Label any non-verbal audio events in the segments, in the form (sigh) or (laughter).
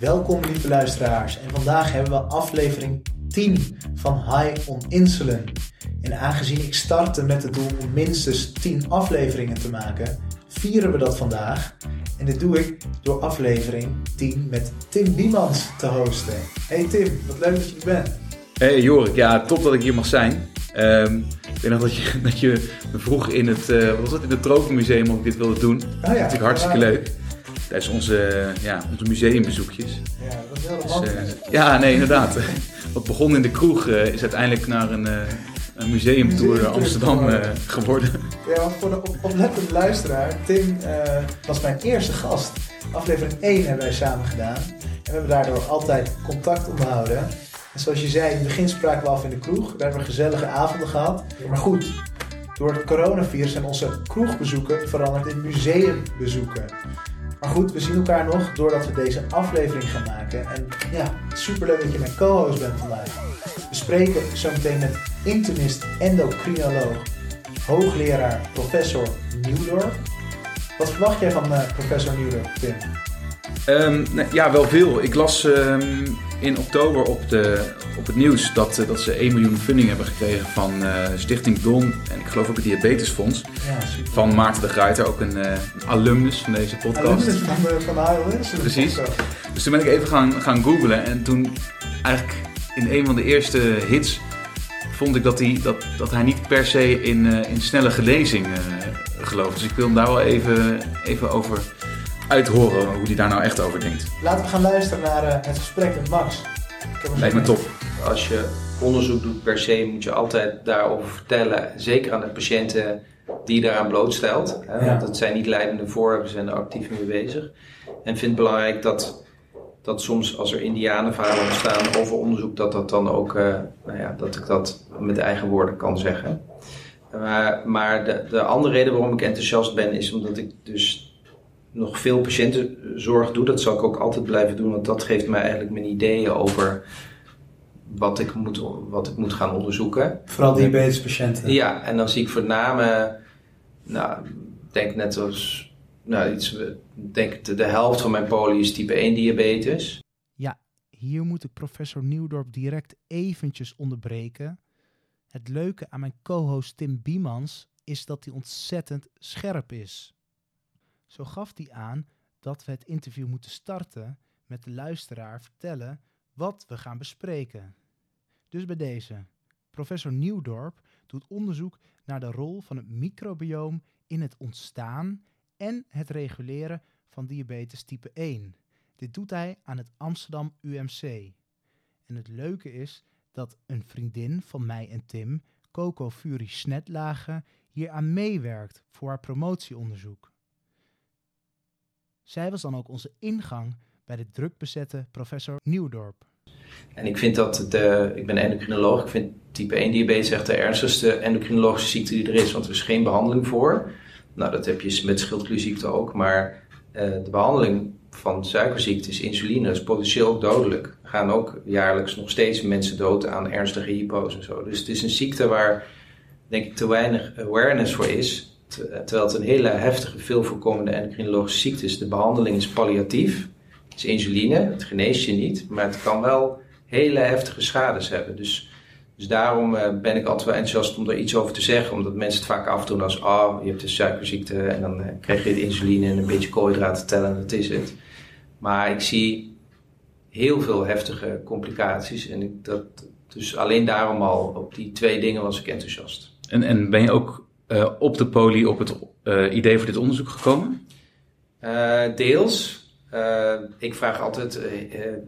Welkom lieve luisteraars en vandaag hebben we aflevering 10 van High on Insulin. En aangezien ik startte met het doel om minstens 10 afleveringen te maken, vieren we dat vandaag. En dit doe ik door aflevering 10 met Tim Biemans te hosten. Hey Tim, wat leuk dat je er bent. Hey Jorik, ja, top dat ik hier mag zijn. Um, ik weet nog dat je, (laughs) dat je me vroeg in het, uh, wat was het, in het Tropenmuseum of ik dit wilde doen. Oh ja, Natuurlijk hartstikke ja. leuk. Tijdens onze, ja, onze museumbezoekjes. Ja, dat was heel dus. Uh, ja, nee, inderdaad. (laughs) Wat begon in de kroeg uh, is uiteindelijk naar een, een museumtour Amsterdam geworden. Ja, want voor de op oplettende luisteraar, Tim was mijn eerste gast. Aflevering 1 hebben wij samen gedaan. En we hebben daardoor altijd contact onderhouden. En zoals je zei, in het begin spraken we af in de kroeg. Daar hebben we gezellige avonden gehad. Maar goed, door het coronavirus zijn onze kroegbezoeken veranderd in museumbezoeken. Maar goed, we zien elkaar nog doordat we deze aflevering gaan maken. En ja, superleuk dat je mijn co-host bent vandaag. We spreken zometeen met internist endocrinoloog, hoogleraar professor Nieuwdorp. Wat verwacht jij van uh, professor Nieuwdorp, Tim? Um, nou, ja, wel veel. Ik las um, in oktober op, de, op het nieuws dat, uh, dat ze 1 miljoen funding hebben gekregen van uh, Stichting Don en ik geloof ook het Diabetesfonds. Ja, van Maarten de Gruiter, ook een, een, alumnus van deze podcast. Alumnus van, van ALS? Precies. Dus toen ben ik even gaan, gaan googlen en toen eigenlijk in een van de eerste hits vond ik dat hij, dat, dat hij niet per se in, in snelle genezing gelooft. Dus ik wil hem daar wel even, even over uithoren hoe hij daar nou echt over denkt. Laten we gaan luisteren naar uh, het gesprek met Max. Lijkt me top. Als je onderzoek doet per se, moet je altijd daarover vertellen. Zeker aan de patiënten die je daaraan blootstelt. Hè, Want het zijn niet leidende voor, we zijn er actief mee bezig. En vind het belangrijk dat, dat soms als er indianenverhalen ontstaan over onderzoek, dat dat dan ook, uh, nou ja, dat ik dat met eigen woorden kan zeggen. Uh, maar de, de andere reden waarom ik enthousiast ben, is omdat ik dus nog veel patiëntenzorg doe. Dat zal ik ook altijd blijven doen, want dat geeft mij eigenlijk mijn ideeën over wat ik moet, wat ik moet gaan onderzoeken. Vooral diabetespatiënten? Ja, en dan zie ik voor name, nou, denk net als, nou, iets, denk de, de helft van mijn poli is type 1 diabetes. Ja, hier moet ik professor Nieuwdorp direct eventjes onderbreken. Het leuke aan mijn co-host Tim Biemans is dat hij ontzettend scherp is. Zo gaf hij aan dat we het interview moeten starten met de luisteraar vertellen wat we gaan bespreken. Dus bij deze. Professor Nieuwdorp doet onderzoek naar de rol van het microbioom in het ontstaan en het reguleren van diabetes type 1. Dit doet hij aan het Amsterdam UMC. En het leuke is dat een vriendin van mij en Tim, Coco Fury Snetlage, hier aan meewerkt voor haar promotieonderzoek. Zij was dan ook onze ingang bij de drukbezette professor Nieuwdorp. En ik vind dat, de, ik ben endocrinoloog, ik vind type 1 diabetes echt de ernstigste endocrinologische ziekte die er is, want er is geen behandeling voor. Nou, dat heb je met schildklierziekte ook, maar uh, de behandeling van suikerziekte is insuline, dat is potentieel ook dodelijk. Er gaan ook jaarlijks nog steeds mensen dood aan ernstige hypo's en zo. Dus het is een ziekte waar, denk ik, te weinig awareness voor is. Terwijl het een hele heftige, veel voorkomende endocrinologische ziekte is. De behandeling is palliatief. Het is insuline, het geneest je niet, maar het kan wel hele heftige schades hebben. Dus, dus daarom uh, ben ik altijd wel enthousiast om daar iets over te zeggen. Omdat mensen het vaak afdoen als, oh, je hebt een suikerziekte en dan uh, krijg je de insuline en een beetje koolhydraten tellen en dat is het. Maar ik zie heel veel heftige complicaties en ik, dat, dus alleen daarom al, op die twee dingen was ik enthousiast. En, en ben je ook uh, op de poli op het uh, idee voor dit onderzoek gekomen? Uh, deels. ik vraag altijd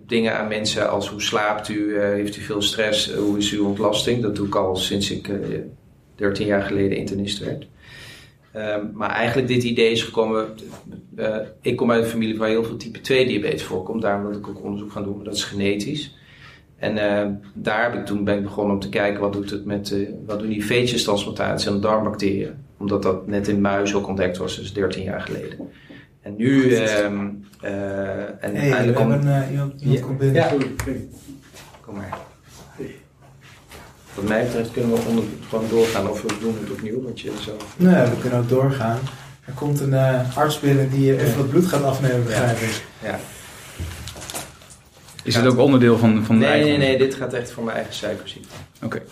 dingen aan mensen als hoe slaapt u, heeft u veel stress, hoe is uw ontlasting? Dat doe ik al sinds ik 13 jaar geleden internist werd. Ehm, maar eigenlijk dit idee is gekomen. ik kom uit een familie waar heel veel type 2 diabetes voorkomt. Daarom wil ik ook onderzoek gaan doen, maar dat is genetisch. En uh, daar heb ik toen ben ik begonnen om te kijken wat doet het met uh, wat doen die veetjestransplantaties aan darmbacteriën. Omdat dat net in muis ook ontdekt was, dus 13 jaar geleden. En nu uh, en hey, eindelijk kom... Hebben, iemand, iemand komt binnen. Ja. Kom maar. Wat mij betreft kunnen we onder, gewoon doorgaan of we doen het opnieuw, wat je zo. Nee, we kunnen ook doorgaan. Er komt een arts binnen die even wat bloed gaat afnemen, begrijp ik. Ja. Is het ook onderdeel van, van de Nee, eigen... nee, nee, dit gaat echt voor mijn eigen suikerziekte. Oké.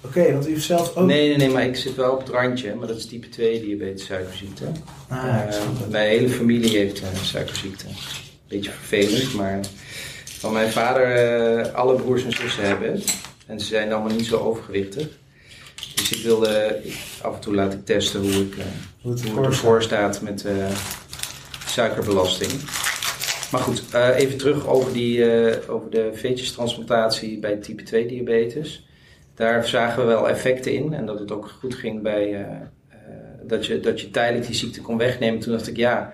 Oké, want u heeft zelf ook... Nee, nee, nee, maar ik zit wel op het randje, maar dat is type 2 diabetes suikerziekte. Ah, het. mijn hele familie heeft eh, suikerziekte. Beetje vervelend, maar van mijn vader, eh, alle broers en zussen hebben het. En ze zijn allemaal niet zo overgewichtig. Dus ik wilde, ik, af en toe laat ik testen hoe, ik, eh, Hoe het hoe het ervoor ervoor staat met eh, suikerbelasting. Maar goed, eh, even terug over, die, eh, over de veetjestransplantatie bij type 2 diabetes. Daar zagen we wel effecten in en dat het ook goed ging bij eh, eh, dat, je, dat je tijdelijk die ziekte kon wegnemen. Toen dacht ik, ja,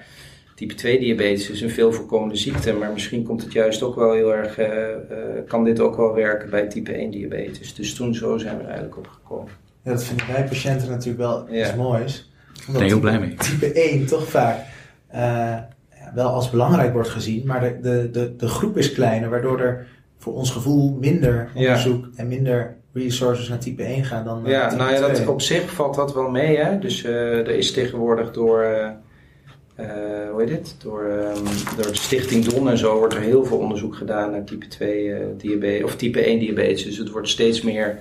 type 2 diabetes is een veel voorkomende ziekte, maar misschien komt het juist ook wel heel erg, eh, eh, kan dit ook wel werken bij type 1 diabetes. Dus toen zo zijn we er eigenlijk op gekomen. Ja, dat vinden wij patiënten natuurlijk wel Ja. iets moois. Ik ben heel blij mee. type 1 toch vaak eh, ja, wel als belangrijk wordt gezien, maar de, de, de, de groep is kleiner, waardoor er voor ons gevoel minder Ja. onderzoek en minder resources naar type 1 gaan dan naar Ja, type nou ja, dat, 2. op zich valt dat wel mee. Hè? Dus eh, er is tegenwoordig door, eh, eh, hoe heet het? Door, ehm, door de Stichting Don en zo wordt er heel veel onderzoek gedaan naar type 2 eh, diabetes of type 1 diabetes. Dus het wordt steeds meer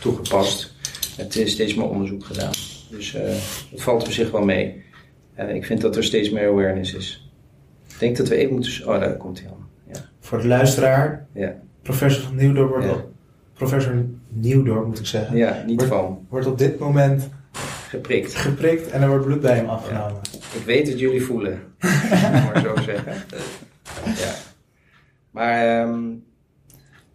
toegepast. Het is steeds meer onderzoek gedaan. Dus eh het valt op zich wel mee. Eh, ik vind dat er steeds meer awareness is. Ik denk dat we even moeten. Oh, daar komt hij al. Ja. Voor de luisteraar, Ja. professor van Nieuwdorp wordt op, professor Nieuwdorp moet ik zeggen, ja, niet Wordt- van. wordt op dit moment Geprikt. geprikt en er wordt bloed bij hem afgenomen. Ik weet dat jullie voelen, maar zo zeggen. Ja. Maar ehm,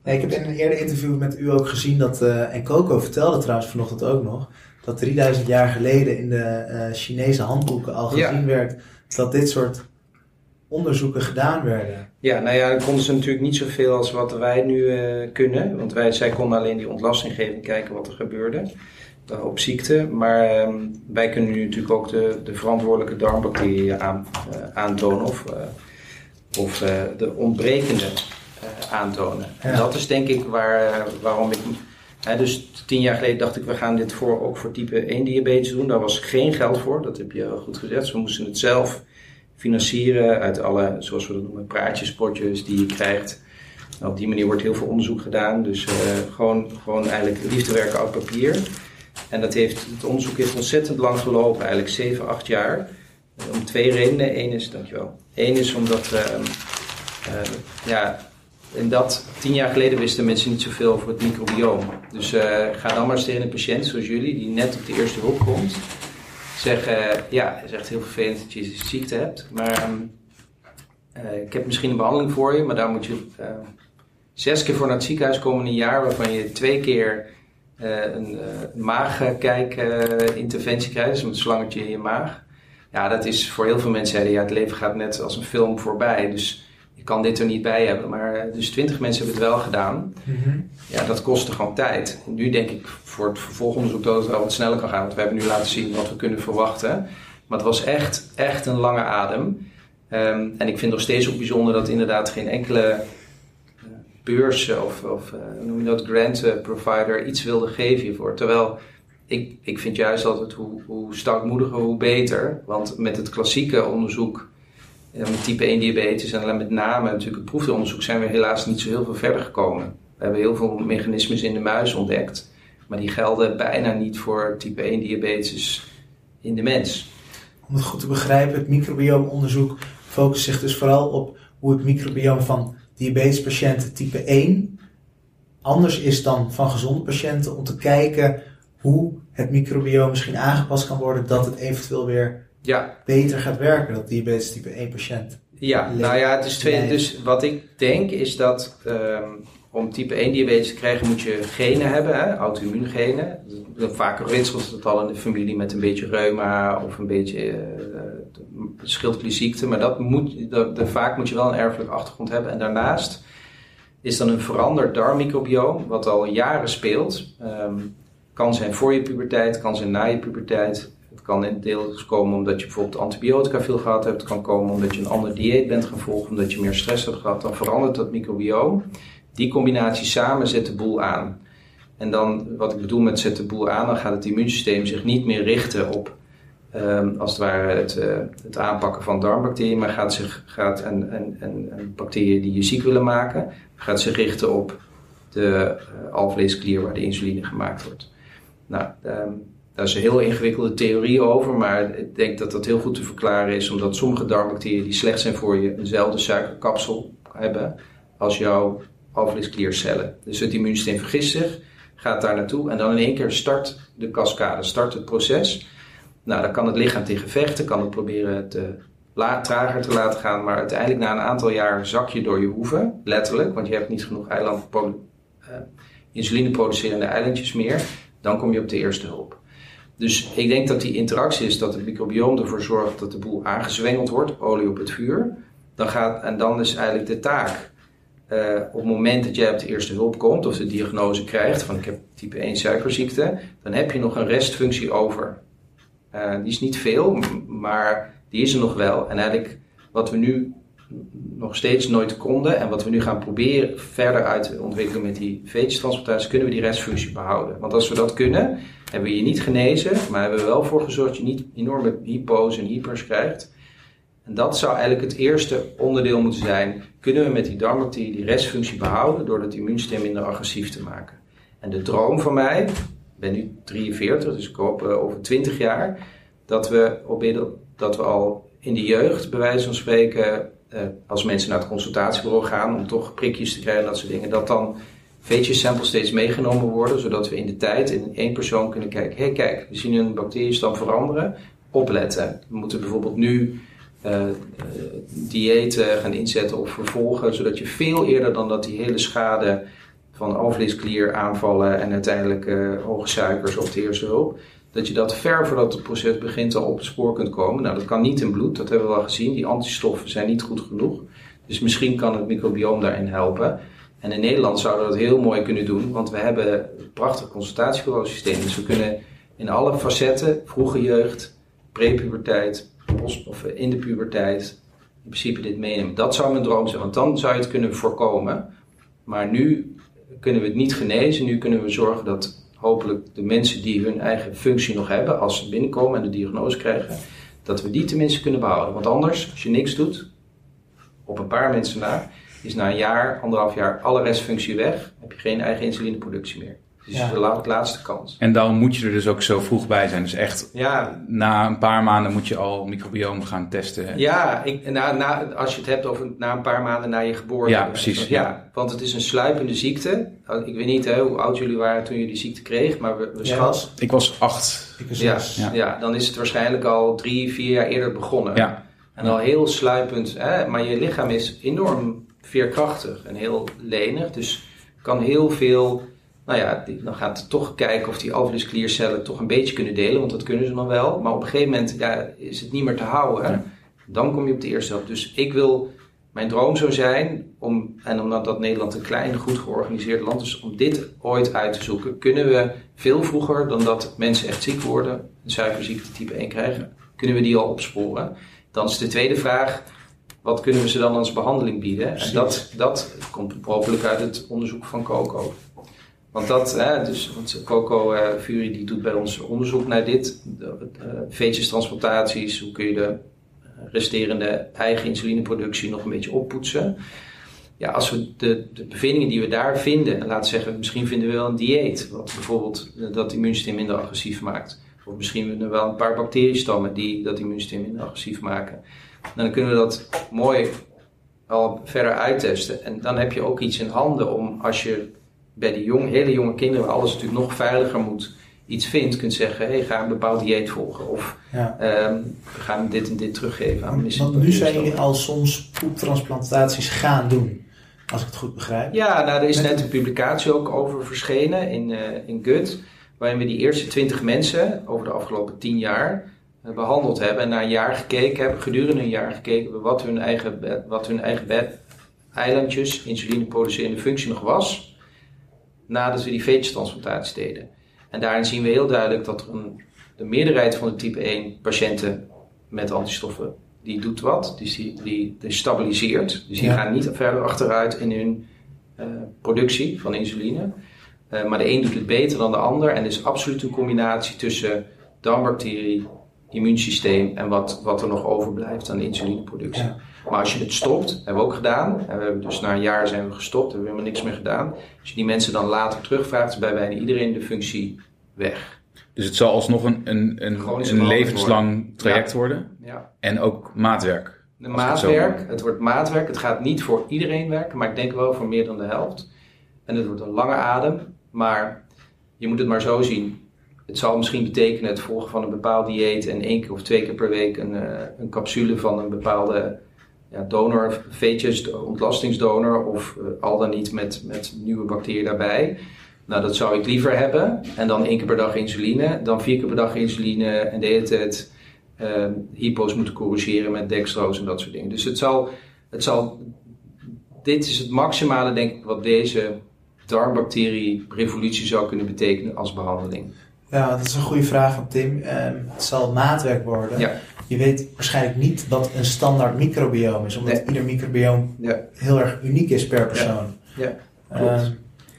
Nee, ik heb in een eerder interview met u ook gezien dat, eh, en Coco vertelde trouwens vanochtend ook nog, dat 3000 jaar geleden in de eh, Chinese handboeken al Ja. gezien werd dat dit soort onderzoeken gedaan werden. ja, nou ja, dan konden ze natuurlijk niet zoveel als wat wij nu eh, kunnen. Want wij, zij konden alleen die ontlastinggeving kijken wat er gebeurde eh, op ziekte. Maar ehm, wij kunnen nu natuurlijk ook de, de verantwoordelijke darmbacteriën aan, eh, aantonen of, of de ontbrekende aantonen. En dat is denk ik waar, waarom ik... Dus tien jaar geleden dacht ik, we gaan dit voor, ook voor type 1 diabetes doen. Daar was geen geld voor, dat heb je goed gezegd. We moesten het zelf financieren uit alle, zoals we dat noemen, praatjespotjes die je krijgt. Nou, op die manier wordt heel veel onderzoek gedaan. Dus eh, gewoon, gewoon eigenlijk liefdewerken op papier. En dat heeft, het onderzoek heeft ontzettend lang gelopen, eigenlijk 7, 8 jaar. Eh, Om twee redenen. Eén is, dankjewel. Eén is omdat, eh, ja, in dat tien jaar geleden wisten mensen niet zoveel over het microbioom. Dus eh, ga dan maar eens tegen een patiënt zoals jullie, die net op de eerste hulp komt. Zeggen, eh, ja, het is echt heel vervelend dat je ziekte hebt. Maar ehm, eh, ik heb misschien een behandeling voor je, maar daar moet je eh, zes keer voor naar het ziekenhuis komen in een jaar, waarvan je twee keer eh, een uh, maagkijk-interventie krijgt, dus een slangetje in je maag. Ja, dat is voor heel veel mensen, ja, het leven gaat net als een film voorbij, dus kan dit er niet bij hebben. Maar eh, dus twintig mensen hebben het wel gedaan. Ja, dat kostte gewoon tijd. Nu denk ik voor het vervolgonderzoek dat het wel wat sneller kan gaan, want we hebben nu laten zien wat we kunnen verwachten. Maar het was echt, echt een lange adem. Um, en ik vind nog steeds ook bijzonder dat inderdaad geen enkele beurs of, of uh, hoe noem je dat, grant uh, provider iets wilde geven hiervoor. Terwijl ik, ik vind juist altijd hoe, hoe stoutmoediger, hoe beter. Want met het klassieke onderzoek uh, met type 1 diabetes en met name natuurlijk het proefdeelonderzoek zijn we helaas niet zo heel veel verder gekomen. We hebben heel veel mechanismes in de muis ontdekt, maar die gelden bijna niet voor type 1 diabetes in de mens. Om het goed te begrijpen, het microbiomonderzoek focust zich dus vooral op hoe het microbioom van diabetespatiënten type 1 anders is dan van gezonde patiënten om te kijken hoe het microbioom misschien aangepast kan worden dat het eventueel weer ja. beter gaat werken, dat diabetes type 1 patiënt. Ja, nou ja, het is twee. Dus wat ik denk is dat um, om type 1 diabetes te krijgen moet je genen hebben, auto-immuungenen. Vaak ritselt het al in de familie met een beetje reuma of een beetje uh, schildklierziekte. Maar dat moet, dat, vaak moet je wel een erfelijke achtergrond hebben. En daarnaast is dan een veranderd darmmicrobioom, wat al jaren speelt. Um, kan zijn voor je puberteit, kan zijn na je puberteit. Kan in deels komen omdat je bijvoorbeeld antibiotica veel gehad hebt. Het kan komen omdat je een ander dieet bent gaan volgen, omdat je meer stress hebt gehad. Dan verandert dat microbioom. Die combinatie samen zet de boel aan. En dan, wat ik bedoel met zet de boel aan, dan gaat het immuunsysteem zich niet meer richten op ehm, als het ware het, uh, het aanpakken van darmbacteriën, maar gaat zich gaat een, een, een bacteriën die je ziek willen maken, gaat zich richten op de uh, alvleesklier waar de insuline gemaakt wordt. Nou, um, daar is een heel ingewikkelde theorie over, maar ik denk dat dat heel goed te verklaren is, omdat sommige darmbacteriën die slecht zijn voor je, eenzelfde suikerkapsel hebben als jouw alvleeskliercellen. Dus het immuunsysteem vergist zich, gaat daar naartoe en dan in één keer start de cascade, start het proces. Nou, dan kan het lichaam tegen vechten, kan het proberen te trager te laten gaan, maar uiteindelijk na een aantal jaar zak je door je hoeven, letterlijk, want je hebt niet genoeg eiland, uh, insuline producerende eilandjes meer. Dan kom je op de eerste hulp. Dus ik denk dat die interactie is dat het microbioom ervoor zorgt dat de boel aangezwengeld wordt, olie op het vuur. Dan gaat, en dan is eigenlijk de taak uh, op het moment dat jij op de eerste hulp komt of de diagnose krijgt van ik heb type 1 suikerziekte, dan heb je nog een restfunctie over. Uh, die is niet veel, maar die is er nog wel. En eigenlijk wat we nu nog steeds nooit konden en wat we nu gaan proberen verder uit te ontwikkelen met die veetjestransplantatie, kunnen we die restfunctie behouden. Want als we dat kunnen, hebben we je niet genezen, maar hebben we wel voor gezorgd dat je niet enorme hypo's en hypers krijgt. En dat zou eigenlijk het eerste onderdeel moeten zijn. Kunnen we met die darmbacterie die restfunctie behouden door het immuunsysteem minder agressief te maken? En de droom van mij, ik ben nu 43, dus ik hoop uh, over 20 jaar, dat we, op, dat we al in de jeugd, bij wijze van spreken, uh, als mensen naar het consultatiebureau gaan om toch prikjes te krijgen en dat soort dingen, dat dan samples steeds meegenomen worden, zodat we in de tijd in één persoon kunnen kijken, hé hey, kijk, we zien een bacteriestam veranderen, opletten. We moeten bijvoorbeeld nu uh, diëten gaan inzetten of vervolgen, zodat je veel eerder dan dat die hele schade van alvleesklier aanvallen en uiteindelijk uh, hoge suikers of de eerste hulp, dat je dat ver voordat het proces begint al op het spoor kunt komen. Nou, dat kan niet in bloed, dat hebben we al gezien. Die antistoffen zijn niet goed genoeg. Dus misschien kan het microbioom daarin helpen. En in Nederland zouden we dat heel mooi kunnen doen, want we hebben een prachtig consultatiebureau-systeem. Dus we kunnen in alle facetten, vroege jeugd, prepuberteit, of in de puberteit, in principe dit meenemen. Dat zou mijn droom zijn, want dan zou je het kunnen voorkomen. Maar nu kunnen we het niet genezen. Nu kunnen we zorgen dat hopelijk de mensen die hun eigen functie nog hebben, als ze binnenkomen en de diagnose krijgen, dat we die tenminste kunnen behouden. Want anders, als je niks doet, op een paar mensen na, is na een jaar, anderhalf jaar, alle restfunctie weg. Heb je geen eigen insulineproductie meer. Dus ja. de laatste kans. En dan moet je er dus ook zo vroeg bij zijn. Dus echt ja. na een paar maanden moet je al microbioom gaan testen. Ja, ik, na, na, als je het hebt over na een paar maanden na je geboorte. Ja, precies. Ja, want het is een sluipende ziekte. Ik weet niet hè, hoe oud jullie waren toen jullie die ziekte kreeg, maar we, we ja, Ik was acht. Ik was ja, ja. ja, dan is het waarschijnlijk al drie, vier jaar eerder begonnen. Ja. En al heel sluipend. Hè, maar je lichaam is enorm veerkrachtig en heel lenig. Dus kan heel veel nou ja, dan gaat het toch kijken of die alvleeskliercellen toch een beetje kunnen delen, want dat kunnen ze nog wel. Maar op een gegeven moment ja, is het niet meer te houden. Dan kom je op de eerste helft. Dus ik wil, mijn droom zou zijn, om, en omdat dat Nederland een klein, goed georganiseerd land is, om dit ooit uit te zoeken. Kunnen we veel vroeger dan dat mensen echt ziek worden, een suikerziekte type 1 krijgen, kunnen we die al opsporen? Dan is de tweede vraag, wat kunnen we ze dan als behandeling bieden? En dat, dat komt hopelijk uit het onderzoek van COCO. Want dat, hè, dus, want Coco uh, Fury die doet bij ons onderzoek naar dit. De, uh, veetjestransplantaties, hoe kun je de eh, resterende eigen insulineproductie nog een beetje oppoetsen. Ja, als we de, de bevindingen die we daar vinden, en laten zeggen, misschien vinden we wel een dieet, wat bijvoorbeeld dat immuunsysteem minder agressief maakt. Of misschien we wel een paar bacteriestammen die dat immuunsysteem minder agressief maken. Dan kunnen we dat mooi al verder uittesten. En dan heb je ook iets in handen om als je bij die jong, hele jonge kinderen, waar alles natuurlijk nog veiliger moet, iets vindt, kunt zeggen: hey, ga een bepaald dieet volgen. Of ja. um, we gaan dit en dit teruggeven aan. Want nu zijn jullie al soms poeptransplantaties gaan doen. Als ik het goed begrijp. Ja, nou, er is net een publicatie ook over verschenen in, uh, in Gut. Waarin we die eerste 20 mensen over de afgelopen 10 jaar behandeld hebben. En na een jaar gekeken hebben, gedurende een jaar gekeken hebben wat hun eigen, wat hun eigen eilandjes, insuline producerende functie nog was nadat we die veetjestransplantatie deden. En daarin zien we heel duidelijk dat een, de meerderheid van de type 1 patiënten met antistoffen, die doet wat, dus die, die, die stabiliseert. Dus die gaan niet verder achteruit in hun uh, productie van insuline. Uh, maar de een doet het beter dan de ander. En er is absoluut een combinatie tussen darmbacterie immuunsysteem en wat, wat er nog overblijft aan insulineproductie. Ja. Maar als je het stopt, hebben we ook gedaan, en we hebben dus na een jaar zijn we gestopt, hebben we helemaal niks meer gedaan. Als je die mensen dan later terugvraagt, is bij bijna iedereen de functie weg. Dus het zal alsnog een, een, een, een levenslang traject Ja. worden. Ja. En ook maatwerk. De het maatwerk, hoor. het wordt maatwerk. Het gaat niet voor iedereen werken, maar ik denk wel voor meer dan de helft. En het wordt een lange adem, maar je moet het maar zo zien. Het zal misschien betekenen het volgen van een bepaald dieet en één keer of twee keer per week een, eh, een capsule van een bepaalde ja, donor, veetjes, ontlastingsdonor of eh, al dan niet met, met nieuwe bacteriën daarbij. Nou, dat zou ik liever hebben. En dan één keer per dag insuline, dan vier keer per dag insuline en de hele tijd eh, hypo's moeten corrigeren met dextrose en dat soort dingen. Dus het zal, het zal, dit is het maximale denk ik wat deze darmbacterie-revolutie zou kunnen betekenen als behandeling. Ja, dat is een goede vraag van Tim. Ehm, het zal maatwerk worden. Ja. Je weet waarschijnlijk niet wat een standaard microbioom is, omdat Nee. ieder microbioom Ja. heel erg uniek is per persoon. Ja, klopt. Ehm,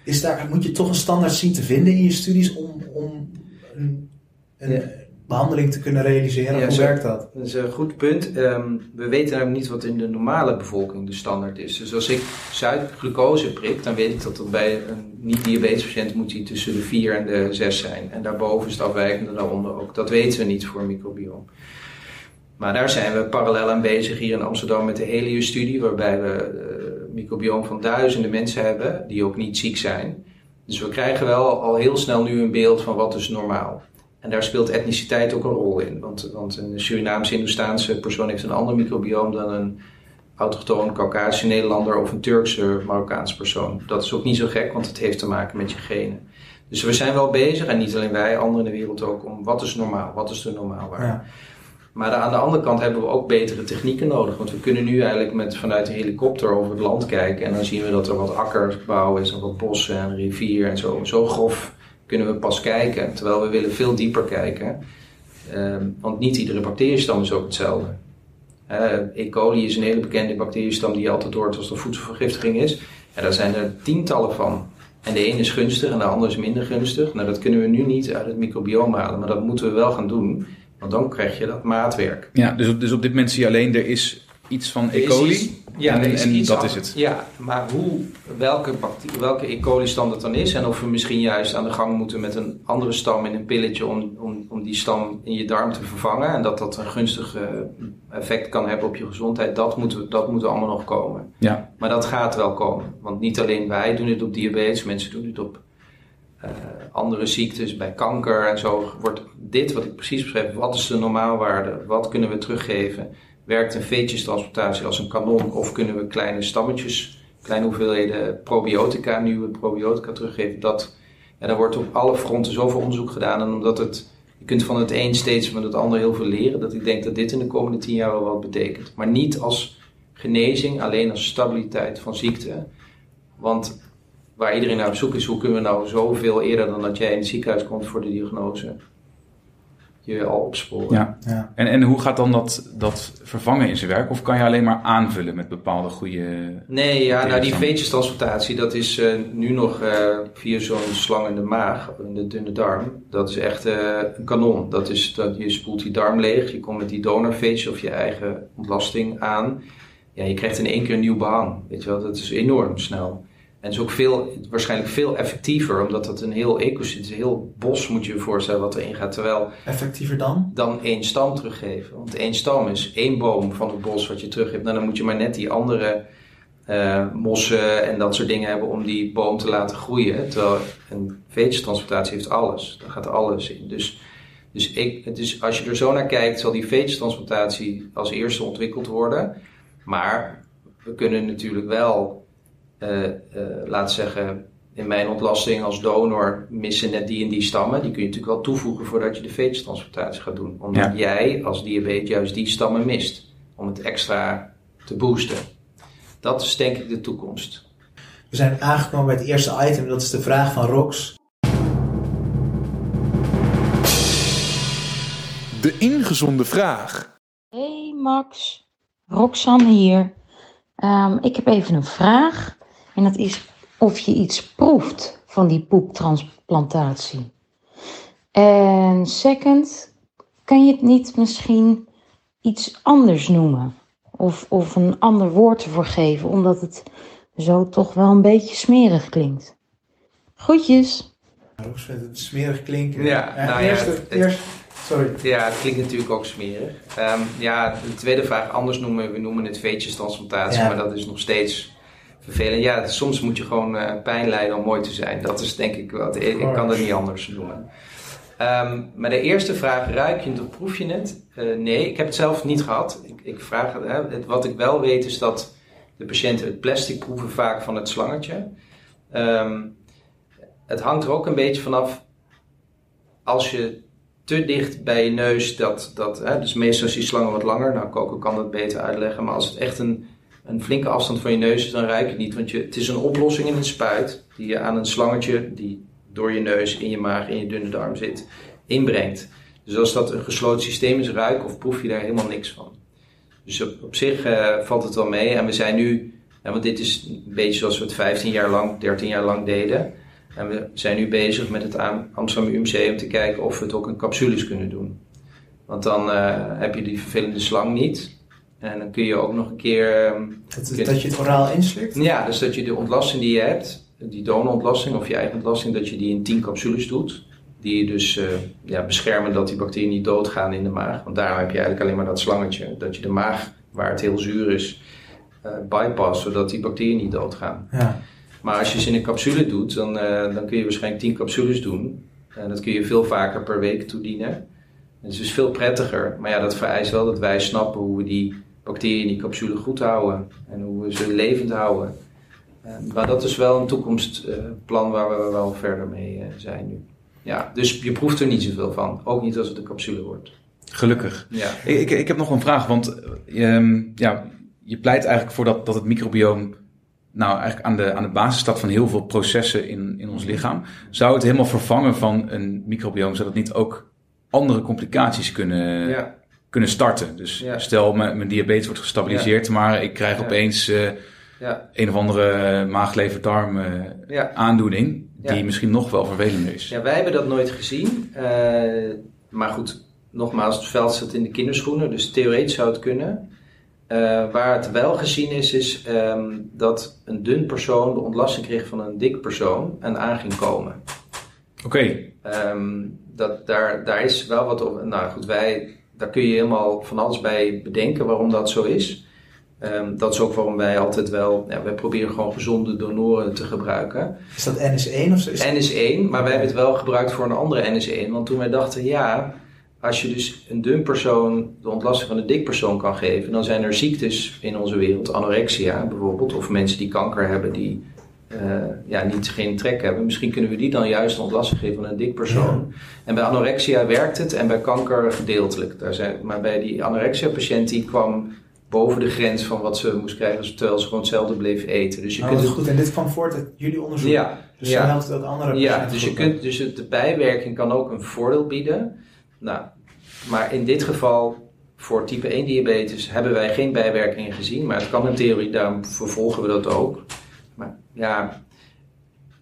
is daar, moet je toch een standaard zien te vinden in je studies om, om een, een Ja. Behandeling te kunnen realiseren? Ja, Hoe werkt dat? Dat is een goed punt. Ehm, we weten namelijk niet wat in de normale bevolking de standaard is. Dus als ik suikerglucose prik, dan weet ik dat er bij een niet-diabetes patiënt moet die tussen de 4 en de 6 zijn. En daarboven is het afwijkende, daaronder ook. Dat weten we niet voor microbioom. Maar daar zijn we parallel aan bezig hier in Amsterdam met de Helios-studie, waarbij we eh microbioom van duizenden mensen hebben die ook niet ziek zijn. Dus we krijgen wel al heel snel nu een beeld van wat is normaal. En daar speelt etniciteit ook een rol in. Want, want een Surinaamse, Hindoestaanse persoon heeft een ander microbioom dan een autochtoon Caucasische Nederlander of een Turkse Marokkaanse persoon. Dat is ook niet zo gek, want het heeft te maken met je genen. Dus we zijn wel bezig, en niet alleen wij, anderen in de wereld ook, om wat is normaal, wat is de normaalwaarde. Ja. Maar aan de andere kant hebben we ook betere technieken nodig. Want we kunnen nu eigenlijk met, vanuit een helikopter over het land kijken. En dan zien we dat er wat akkerbouw is en wat bossen en rivier en zo. Zo grof kunnen we pas kijken. Terwijl we willen veel dieper kijken. Ehm, want niet iedere bacteriestam is ook hetzelfde. Eh, e. coli is een hele bekende bacteriestam die altijd doort als er voedselvergiftiging is. En daar zijn er tientallen van. En de ene is gunstig en de andere is minder gunstig. Nou, dat kunnen we nu niet uit het microbioom halen. Maar dat moeten we wel gaan doen. Want dan krijg je dat maatwerk. Ja, dus dus op dit moment zie je alleen, er is iets van E. Coli. iets- ja, en dat is het. Ja, maar hoe, welke, welke E. coli stam dat dan is en of we misschien juist aan de gang moeten met een andere stam in een pilletje om, om, om die stam in je darm te vervangen en dat dat een gunstig eh, effect kan hebben op je gezondheid, dat moet, dat moet allemaal nog komen. Ja. Maar dat gaat wel komen, want niet alleen wij doen het op diabetes, mensen doen het op eh, andere ziektes, bij kanker en zo. Wordt dit wat ik precies beschreef, wat is de normaalwaarde, wat kunnen we teruggeven? Werkt een veetjestransplantatie als een kanon of kunnen we kleine stammetjes, kleine hoeveelheden probiotica, nieuwe probiotica teruggeven? Dat, ja, daar wordt op alle fronten zoveel onderzoek gedaan en omdat het, je kunt van het een steeds van het ander heel veel leren, dat ik denk dat dit in de komende tien jaar wel wat betekent. Maar niet als genezing, alleen als stabiliteit van ziekte. Want waar iedereen naar op zoek is, hoe kunnen we nou zoveel eerder dan dat jij in het ziekenhuis komt voor de diagnose, je al opsporen? Ja. Ja. En, en hoe gaat dan dat, dat vervangen in zijn werk? Of kan je alleen maar aanvullen met bepaalde goede... Nee, ja, nou die veetjestransplantatie, dat is eh, nu nog eh, via zo'n slang in de maag, in de dunne darm. Dat is echt eh, een kanon. Dat is, dat, je spoelt die darm leeg, je komt met die donorveetje of je eigen ontlasting aan. Ja, je krijgt in één keer een nieuw behang. Weet je wel, dat is enorm snel. En het is ook veel, waarschijnlijk veel effectiever, omdat het een heel ecosysteem, een heel bos moet je je voorstellen wat erin gaat. Terwijl Effectiever dan? dan één stam teruggeven. Want één stam is één boom van het bos wat je teruggeeft. Nou, dan moet je maar net die andere eh, mossen en dat soort dingen hebben om die boom te laten groeien. Terwijl een veetjestransplantatie heeft alles. Daar gaat alles in. Dus, dus, ik, is, als je er zo naar kijkt, zal die veetjestransplantatie als eerste ontwikkeld worden. Maar we kunnen natuurlijk wel, eh eh laten zeggen, in mijn ontlasting als donor missen net die en die stammen. Die kun je natuurlijk wel toevoegen voordat je de veetjestransplantatie gaat doen. Omdat Ja. jij als diabetes juist die stammen mist. Om het extra te boosten. Dat is denk ik de toekomst. We zijn aangekomen bij het eerste item, dat is de vraag van Rox. De ingezonde vraag. Hey Max, Roxanne hier. Ehm, ik heb even een vraag. En dat is of je iets proeft van die poeptransplantatie. En second, kan je het niet misschien iets anders noemen? Of, of een ander woord ervoor geven, omdat het zo toch wel een beetje smerig klinkt. Groetjes! Rox vindt het smerig klinken. Ja, nou ja, eerst, het- het- eerst, sorry. Ja, het klinkt natuurlijk ook smerig. Ehm, ja, de tweede vraag anders noemen, we noemen het veetjestransplantatie, Ja. maar dat is nog steeds Ja, soms moet je gewoon eh, pijn lijden om mooi te zijn. Dat is denk ik wat. Ik, kan dat niet anders noemen. Ehm, maar de eerste vraag, ruik je het of proef je het? Eh, nee, ik heb het zelf niet gehad. Ik, ik vraag hè. Wat ik wel weet is dat de patiënten het plastic proeven vaak van het slangetje. Ehm, het hangt er ook een beetje vanaf als je te dicht bij je neus, dat, dat, hè, dus meestal is die slangen wat langer. Nou, Coco kan dat beter uitleggen. Maar als het echt een, een flinke afstand van je neus is, dan ruik je het niet. Want je, het is een oplossing in een spuit die je aan een slangetje, die door je neus, in je maag, in je dunne darm zit, inbrengt. Dus als dat een gesloten systeem is, ruik of proef je daar helemaal niks van. Dus op, zich eh, valt het wel mee. En we zijn nu, hè, want dit is een beetje zoals we het 15 jaar lang, 13 jaar lang deden. En we zijn nu bezig met het Am- Amsterdam UMC om te kijken of we het ook in capsules kunnen doen. Want dan eh, heb je die vervelende slang niet. En dan kun je ook nog een keer. ehm, Dat, dat je het oraal inslikt? ja, dus dat je de ontlasting die je hebt, die donorontlasting of je eigen ontlasting, dat je die in 10 capsules doet. Die je dus eh, ja, beschermen dat die bacteriën niet doodgaan in de maag. Want daarom heb je eigenlijk alleen maar dat slangetje. Dat je de maag, waar het heel zuur is, eh bypass, zodat die bacteriën niet doodgaan. Ja. Maar als je ze in een capsule doet, dan, eh, dan kun je waarschijnlijk 10 capsules doen. En dat kun je veel vaker per week toedienen. En het is dus veel prettiger. Maar ja, dat vereist wel dat wij snappen hoe we die bacteriën die capsule goed houden. En hoe we ze levend houden. Eh, maar dat is wel een toekomstplan waar we wel verder mee eh, zijn nu. Ja, dus je proeft er niet zoveel van. Ook niet als het een capsule wordt. Gelukkig. Ja. Ik, ik, ik heb nog een vraag, want eh, ehm, ja, je pleit eigenlijk voor dat, dat het microbioom nou eigenlijk aan de, aan de basis staat van heel veel processen in, in ons lichaam. Zou het helemaal vervangen van een microbioom, zodat niet ook andere complicaties kunnen, Ja. Kunnen starten? Dus Ja. stel, mijn, mijn diabetes wordt gestabiliseerd, maar ik krijg opeens eh, Ja. een of andere maag-lever-darm eh, Ja. aandoening, die misschien nog wel vervelender is. Ja, wij hebben dat nooit gezien. Maar goed, nogmaals, het veld zit in de kinderschoenen, dus theoretisch zou het kunnen. Waar het wel gezien is, is ehm, dat een dun persoon de ontlasting kreeg van een dik persoon en aan ging komen. Oké, Ehm, dat, daar, daar is wel wat op. Nou goed, wij, daar kun je helemaal van alles bij bedenken waarom dat zo is. Ehm, dat is ook waarom wij altijd wel, ja, wij proberen gewoon gezonde donoren te gebruiken. Is dat NS1 of zo? Is NS1, maar wij hebben het wel gebruikt voor een andere NS1. Want toen wij dachten, ja, als je dus een dun persoon de ontlasting van een dik persoon kan geven, dan zijn er ziektes in onze wereld, anorexia bijvoorbeeld, of mensen die kanker hebben die eh, ja, niet, geen trek hebben. Misschien kunnen we die dan juist ontlasting geven van een dik persoon. En bij anorexia werkt het en bij kanker gedeeltelijk. Daar zijn, maar bij die anorexia-patiënt die kwam boven de grens van wat ze moest krijgen, terwijl ze gewoon hetzelfde bleef eten. Dus je Oh, kunt het goed. En dit kwam voort uit jullie onderzoek? ja, Dus ja. dan helpt het ook andere Ja, dus, je kunt, dus de bijwerking kan ook een voordeel bieden. Nou, maar in dit geval, voor type 1 diabetes, hebben wij geen bijwerkingen gezien. Maar het kan in theorie, daarom vervolgen we dat ook. Ja,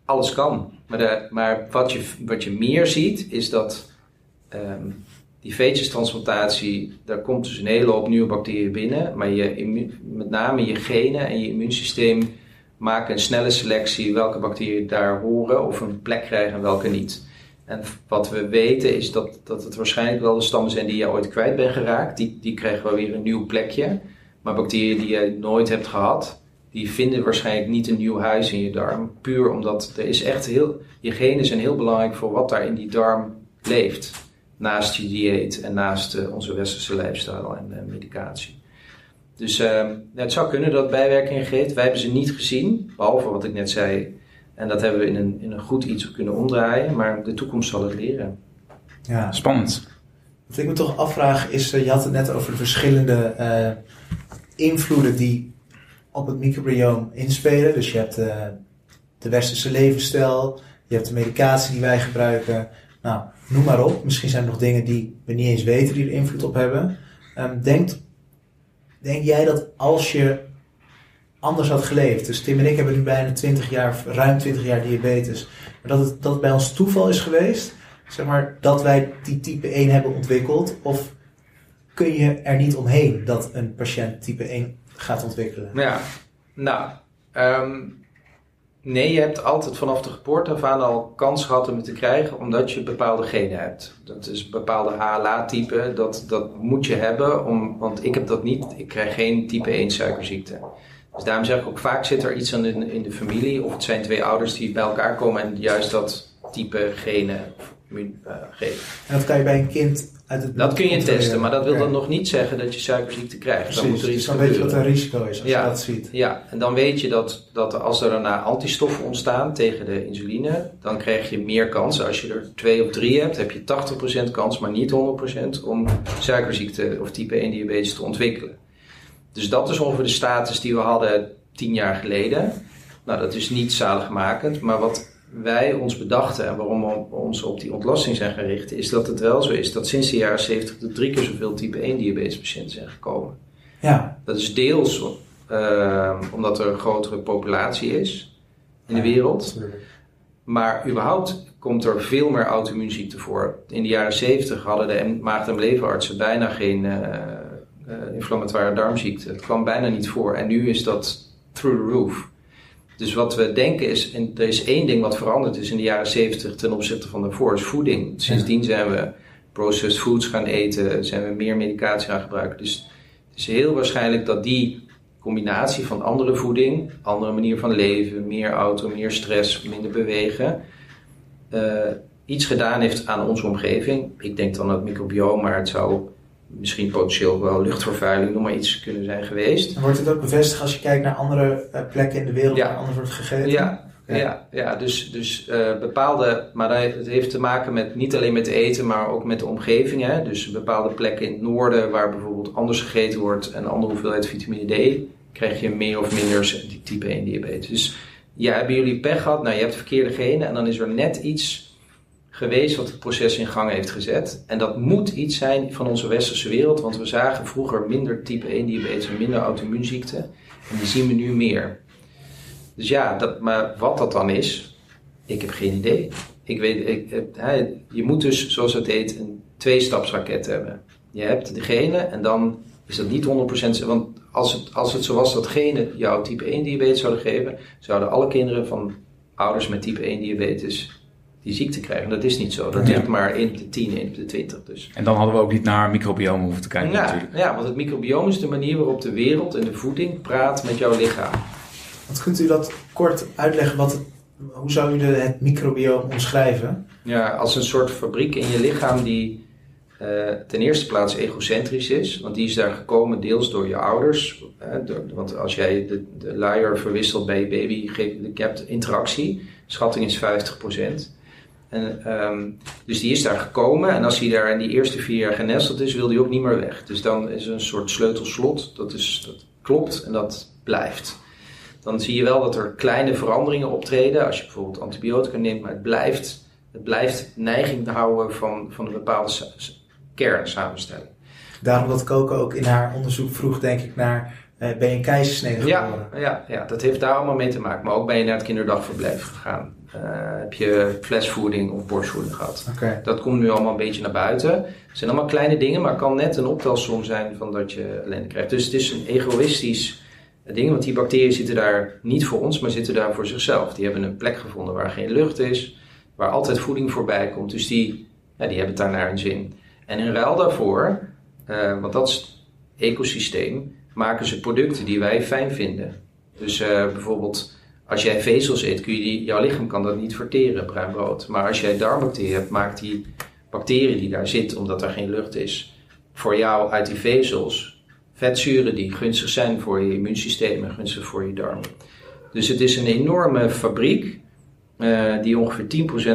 alles kan. Maar, maar wat, je, wat je meer ziet, is dat ehm, die veetjestransplantatie, daar komt dus een hele hoop nieuwe bacteriën binnen. Maar je, met name je genen en je immuunsysteem maken een snelle selectie welke bacteriën daar horen of een plek krijgen en welke niet. En wat we weten is dat, dat het waarschijnlijk wel de stammen zijn die je ooit kwijt bent geraakt. Die, die krijgen wel weer een nieuw plekje. Maar bacteriën die je nooit hebt gehad, die vinden waarschijnlijk niet een nieuw huis in je darm. Puur omdat er is echt heel, je genen zijn heel belangrijk voor wat daar in die darm leeft. Naast je dieet en naast eh, onze westerse lifestyle en eh, medicatie. Dus ehm, ja, het zou kunnen dat bijwerkingen geeft. Wij hebben ze niet gezien, behalve wat ik net zei. En dat hebben we in een, in een goed iets kunnen omdraaien. Maar de toekomst zal het leren. Ja. spannend. Wat ik me toch afvraag is, eh, je had het net over de verschillende eh, invloeden die op het microbioom inspelen. Dus je hebt eh, de westerse levensstijl, je hebt de medicatie die wij gebruiken. Nou, noem maar op. Misschien zijn er nog dingen die we niet eens weten die er invloed op hebben. Ehm, denkt, denk jij dat als je anders had geleefd, dus Tim en ik hebben nu bijna 20 jaar, ruim 20 jaar diabetes, maar dat het, dat bij ons toeval is geweest zeg maar, dat wij die type 1 hebben ontwikkeld? Of kun je er niet omheen dat een patiënt type 1 gaat ontwikkelen? Ja, nou, ehm, nee, je hebt altijd vanaf de geboorte af aan al kans gehad om het te krijgen, omdat je bepaalde genen hebt. Dat is een bepaalde HLA-type, dat, dat moet je hebben, om, want ik heb dat niet, ik krijg geen type 1 suikerziekte. Dus daarom zeg ik ook vaak zit er iets aan in, in de familie, of het zijn twee ouders die bij elkaar komen en juist dat type genen uh, geven. En dat kan je bij een kind Dat kun je testen, maar dat wil dan nog niet zeggen dat je suikerziekte krijgt. dan moet er dus iets dan weet je wat gebeuren. een risico is als Ja. je dat ziet. Ja, en dan weet je dat, dat als er daarna antistoffen ontstaan tegen de insuline, dan krijg je meer kans. Als je er twee of drie hebt, heb je 80% kans, maar niet 100% om suikerziekte of type 1 diabetes te ontwikkelen. Dus dat is ongeveer de status die we hadden tien jaar geleden. Nou, dat is niet zaligmakend, maar wat wij ons bedachten en waarom we ons op die ontlasting zijn gaan richten, is dat het wel zo is dat sinds de jaren 70 er drie keer zoveel type 1 diabetespatiënten zijn gekomen. Ja, Dat is deels eh, omdat er een grotere populatie is in de wereld. Maar überhaupt komt er veel meer auto-immuunziekten voor. In de jaren 70 hadden de maag- en leverartsen bijna geen eh, eh, inflammatoire darmziekte. Het kwam bijna niet voor. En nu is dat through the roof. Dus wat we denken is, en er is één ding wat veranderd is in de jaren 70 ten opzichte van daarvoor, is voeding. Sindsdien zijn we processed foods gaan eten, zijn we meer medicatie gaan gebruiken. Dus het is heel waarschijnlijk dat die combinatie van andere voeding, andere manier van leven, meer auto, meer stress, minder bewegen, eh, iets gedaan heeft aan onze omgeving. Ik denk dan het microbioom, maar het zou misschien potentieel wel luchtvervuiling, noem maar iets kunnen zijn geweest. En wordt het ook bevestigd als je kijkt naar andere eh, plekken in de wereld Ja. waar anders wordt gegeten? Ja, ja, ja, dus, dus eh, bepaalde, maar dat heeft- het heeft te maken met niet alleen met eten, maar ook met de omgeving. Hè? Dus bepaalde plekken in het noorden waar bijvoorbeeld anders gegeten wordt en een andere hoeveelheid vitamine D, krijg je meer of minder die type 1 diabetes. Dus ja, hebben jullie pech gehad? Nou, je hebt verkeerde genen en dan is er net iets geweest wat het proces in gang heeft gezet. En dat moet iets zijn van onze westerse wereld, want we zagen vroeger minder type 1 diabetes en minder auto-immuunziekten. En die zien we nu meer. Dus ja, dat, maar wat dat dan is, ik heb geen idee. Ik weet, ik, je moet dus, zoals het heet, een tweestapsraket hebben. Je hebt de genen en dan is dat niet 100%. zo- Want als het, als het zo was dat genen jou type 1 diabetes zouden geven, zouden alle kinderen van ouders met type 1 diabetes die ziekte krijgen. Dat is niet zo. Dat Ja. doet maar 1 op de 10, 1 op de 20. Dus. En dan hadden we ook niet naar microbiomen hoeven te kijken Ja, natuurlijk. ja, want het microbioom is de manier waarop de wereld en de voeding praat met jouw lichaam. Want kunt u dat kort uitleggen? Wat het, hoe zou u de, het microbioom omschrijven? Ja, als een soort fabriek in je lichaam die eh, ten eerste plaats egocentrisch is. Want die is daar gekomen deels door je ouders. eh, door- want als jij de, de luier verwisselt bij je baby, geef, je hebt interactie. Schatting is 50%. En, ehm, dus die is daar gekomen. En als hij daar in die eerste vier jaar genesteld is, wil hij ook niet meer weg. Dus dan is er een soort sleutelslot. Dat, is, dat klopt en dat blijft. Dan zie je wel dat er kleine veranderingen optreden. Als je bijvoorbeeld antibiotica neemt, maar het blijft het blijft neiging houden van, van een bepaalde kernsamenstelling. Daarom dat Coco ook in haar onderzoek vroeg, denk ik, naar eh, ben je een keizersnede Ja, geboren? ja, ja, dat heeft daar allemaal mee te maken. Maar ook ben je naar het kinderdagverblijf gegaan. Eh, heb je flesvoeding of borstvoeding gehad. Dat komt nu allemaal een beetje naar buiten. Het zijn allemaal kleine dingen, maar het kan net een optelsom zijn van dat je ellende krijgt. Dus het is een egoïstisch ding, want die bacteriën zitten daar niet voor ons, maar zitten daar voor zichzelf. Die hebben een plek gevonden waar geen lucht is, waar altijd voeding voorbij komt. Dus die, ja, die hebben het daar naar hun zin. En in ruil daarvoor, eh, want dat is het ecosysteem, maken ze producten die wij fijn vinden. Dus eh, bijvoorbeeld als jij vezels eet, kun je die, jouw lichaam kan dat niet verteren, bruin brood. Maar als jij darmbacteriën hebt, maakt die bacterie die daar zit, omdat er geen lucht is, voor jou uit die vezels vetzuren die gunstig zijn voor je immuunsysteem en gunstig voor je darmen. Dus het is een enorme fabriek eh, die ongeveer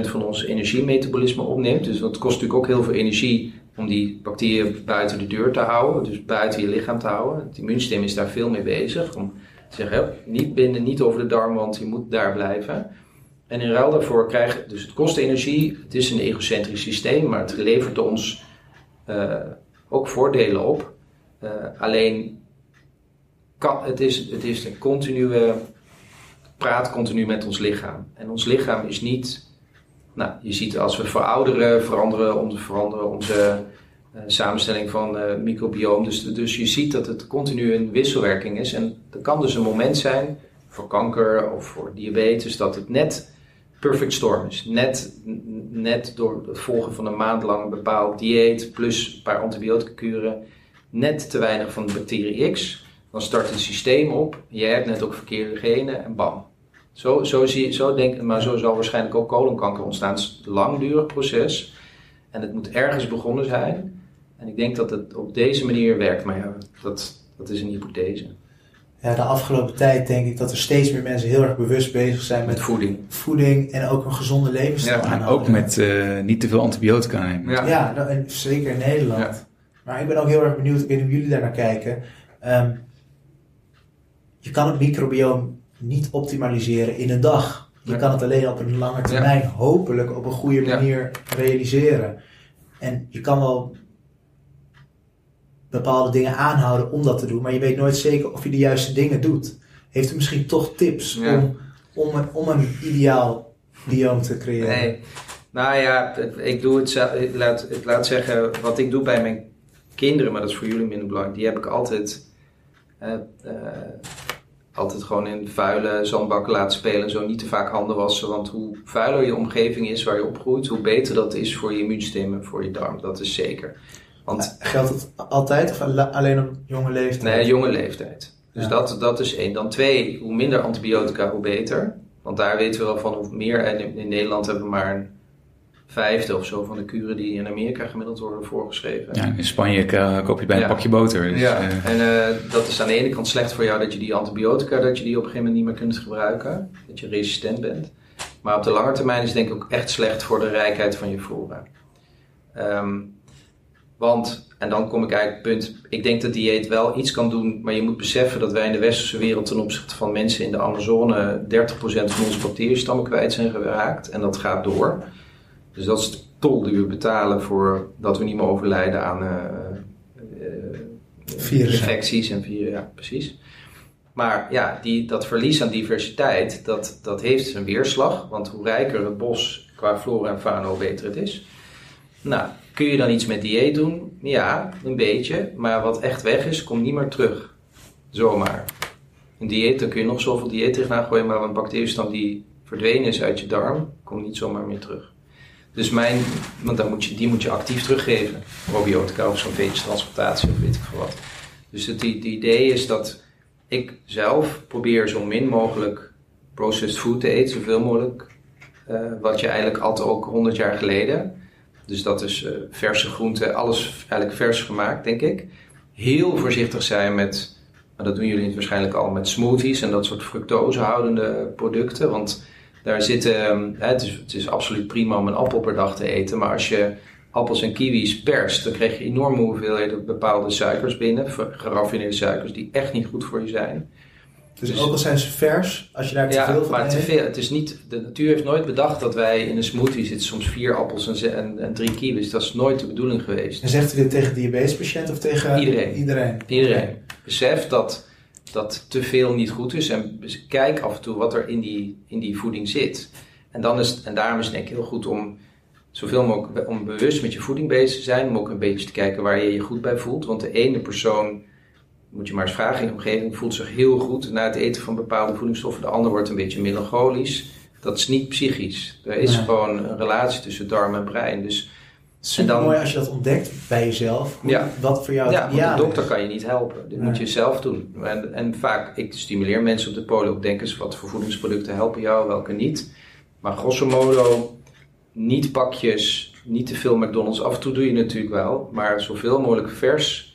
10% van ons energiemetabolisme opneemt. Dus dat kost natuurlijk ook heel veel energie om die bacteriën buiten de deur te houden, dus buiten je lichaam te houden. Het immuunsysteem is daar veel mee bezig om te "Hup, niet binnen, niet over de darm, want je moet daar blijven. En in ruil daarvoor krijg dus het kost energie, het is een egocentrisch systeem, maar het levert ons eh, ook voordelen op. Eh, alleen kan, het, is, het is een continue praat continu met ons lichaam. En ons lichaam is niet Nou, je ziet als we verouderen, veranderen onze, veranderen onze samenstelling van uh, microbioom. Dus, dus je ziet dat het continu een wisselwerking is. En er kan dus een moment zijn voor kanker of voor diabetes dat het net perfect storm is. Net, net door het volgen van een maand lang een bepaald dieet plus een paar antibiotica kuren, net te weinig van de bacterie X. Dan start het systeem op. Je hebt net ook verkeerde genen en bam. Zo, zo, zie, zo denk, maar zo zal waarschijnlijk ook colonkanker ontstaan. Het is een langdurig proces en het moet ergens begonnen zijn. En ik denk dat het op deze manier werkt, maar ja, dat, dat is een hypothese. Ja, de afgelopen tijd denk ik dat er steeds meer mensen heel erg bewust bezig zijn met, met voeding. voeding en ook een gezonde levensstijl. Ja, en ook met uh, niet te veel antibiotica nemen. Ja, ja nou, en zeker in Nederland. Ja. Maar ik ben ook heel erg benieuwd, ik weet niet hoe jullie daar naar kijken. Um, je kan het microbioom niet optimaliseren in een dag. Je kan het alleen op een lange termijn hopelijk op een goede manier realiseren. En je kan wel bepaalde dingen aanhouden om dat te doen, maar je weet nooit zeker of je de juiste dingen doet. Heeft u misschien toch tips om, om, een, om een ideaal bioom te creëren? Nee. Nou ja, ik doe het ik laat, ik laat zeggen, wat ik doe bij mijn kinderen, maar dat is voor jullie minder belangrijk, die heb ik altijd, uh, uh, altijd gewoon in vuile zandbakken laten spelen en zo niet te vaak handen wassen. Want hoe vuiler je omgeving is waar je opgroeit, hoe beter dat is voor je immuunsysteem en voor je darm. Dat is zeker. Want, Geldt het altijd of alleen op jonge leeftijd? Nee, jonge leeftijd. Dus dat, dat is één. Dan twee, hoe minder antibiotica, hoe beter. Want daar weten we wel van hoe meer. En in, Nederland hebben we maar een vijfde of zo van de kuren die in Amerika gemiddeld worden voorgeschreven. Ja, in Spanje koop je bij een pakje boter. Dus, ja, uh... en uh, dat is aan de ene kant slecht voor jou dat je die antibiotica, dat je die op een gegeven moment niet meer kunt gebruiken. Dat je resistent bent. Maar op de lange termijn is het denk ik ook echt slecht voor de rijkheid van je flora. Um, want, en dan kom ik eigenlijk het punt, ik denk dat dieet wel iets kan doen, maar je moet beseffen dat wij in de westerse wereld ten opzichte van mensen in de Amazone 30% van onze bacteriestammen kwijt zijn geraakt. En dat gaat door. Dus dat is de tol die we betalen voor dat we niet meer overlijden aan uh, uh, infecties en virussen. Ja, precies. Maar ja, die, dat verlies aan diversiteit, dat, dat heeft zijn weerslag. Want hoe rijker het bos qua flora en fauna, hoe beter het is. Nou, Kun je dan iets met dieet doen? Ja, een beetje. Maar wat echt weg is, komt niet meer terug. Zomaar. Een dieet, dan kun je nog zoveel dieet tegenaan gooien, maar een bacteriënstam die verdwenen is uit je darm, komt niet zomaar meer terug. Dus mijn, want dan moet je, die moet je actief teruggeven. Probiotica of zo'n transplantatie of weet ik veel wat. Dus het, idee is dat ik zelf probeer zo min mogelijk processed food te eten, zoveel mogelijk. Uh, wat je eigenlijk altijd ook 100 jaar geleden dus dat is uh, verse groenten, alles eigenlijk vers gemaakt, denk ik. Heel voorzichtig zijn met, maar dat doen jullie waarschijnlijk al, met smoothies en dat soort fructosehoudende producten. Want daar zitten, ehm, het, is, het is absoluut prima om een appel per dag te eten, maar als je appels en kiwis perst, dan krijg je enorme hoeveelheden bepaalde suikers binnen, geraffineerde suikers, die echt niet goed voor je zijn. Dus, dus, ook al zijn ze vers, als je daar te ja, veel van maar te veel. Het is niet, de natuur heeft nooit bedacht dat wij in een smoothie zitten soms vier appels en, en, en drie kiwis. Dat is nooit de bedoeling geweest. En zegt u dit tegen diabetespatiënten of tegen iedereen? Iedereen. iedereen. Besef dat, dat te veel niet goed is en kijk af en toe wat er in die, in die voeding zit. En, dan is, en daarom is het denk ik heel goed om zoveel mogelijk om bewust met je voeding bezig te zijn. Om ook een beetje te kijken waar je je goed bij voelt. Want de ene persoon moet je maar eens vragen in de omgeving, voelt zich heel goed na het eten van bepaalde voedingsstoffen. De ander wordt een beetje melancholisch. Dat is niet psychisch. Er is gewoon een relatie tussen darm en brein. Dus, het dan, mooi als je dat ontdekt bij jezelf. ja. Wat voor jou ja, want de dokter kan je niet helpen. Dit moet je zelf doen. En, en, vaak, ik stimuleer mensen op de polo denken eens wat voor voedingsproducten helpen jou, welke niet. Maar grosso modo, niet pakjes, niet te veel McDonald's. Af en toe doe je natuurlijk wel, maar zoveel mogelijk vers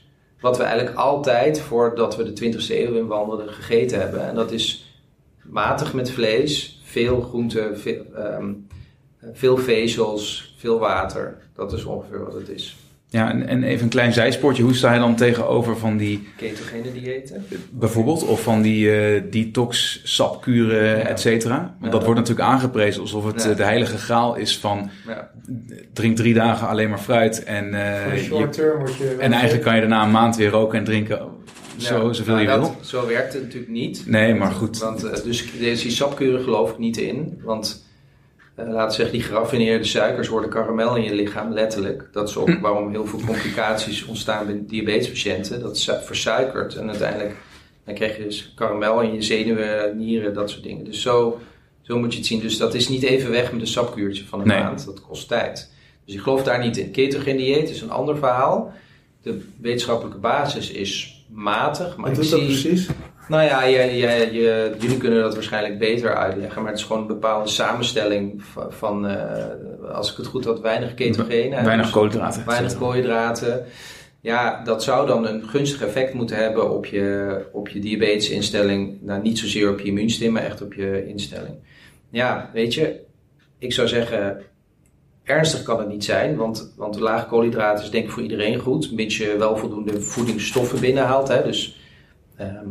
wat we eigenlijk altijd voordat we de 20e eeuw inwandelden gegeten hebben. En dat is matig met vlees, veel groente, veel, ehm, veel vezels, veel water. Dat is ongeveer wat het is. Ja, en, en, even een klein zijspoortje. Hoe sta je dan tegenover van die... Ketogene diëten? Bijvoorbeeld. Of van die uh, detox, sapkuren, ja. et cetera. Want dat wordt natuurlijk aangeprezen alsof het ja. de heilige graal is van... Drink drie dagen alleen maar fruit. En, uh, short term word je en eigenlijk kan je daarna een maand weer roken en drinken. Zo, zoveel nou, je dat, wil. Zo werkt het natuurlijk niet. Nee, maar goed. Want, uh, dus die sapkuren geloof ik niet in. Want eh, laten we zeggen, die geraffineerde suikers worden karamel in je lichaam, letterlijk. Dat is ook Hm. waarom heel veel complicaties ontstaan bij diabetespatiënten. Dat is versuikert en uiteindelijk dan krijg je dus karamel in je zenuwen, nieren, dat soort dingen. Dus zo, zo moet je het zien. Dus dat is niet even weg met een sapkuurtje van een Nee. maand. Dat kost tijd. Dus ik geloof daar niet in. Ketogeen dieet is een ander verhaal. De wetenschappelijke basis is matig. Maar Wat ik dat zie, precies? Nou ja, je, je, je- jullie kunnen dat waarschijnlijk beter uitleggen, maar het is gewoon een bepaalde samenstelling van, van, eh, als ik het goed had, weinig ketogenen. Weinig koolhydraten. Weinig koolhydraten. Ja, dat zou dan een gunstig effect moeten hebben op je, op je diabetesinstelling. Nou, niet zozeer op je immuunsysteem, maar echt op je instelling. Ja, weet je, ik zou zeggen, ernstig kan het niet zijn, want, want lage koolhydraten is denk ik voor iedereen goed, mits je wel voldoende voedingsstoffen binnenhaalt. Hè? Dus ehm,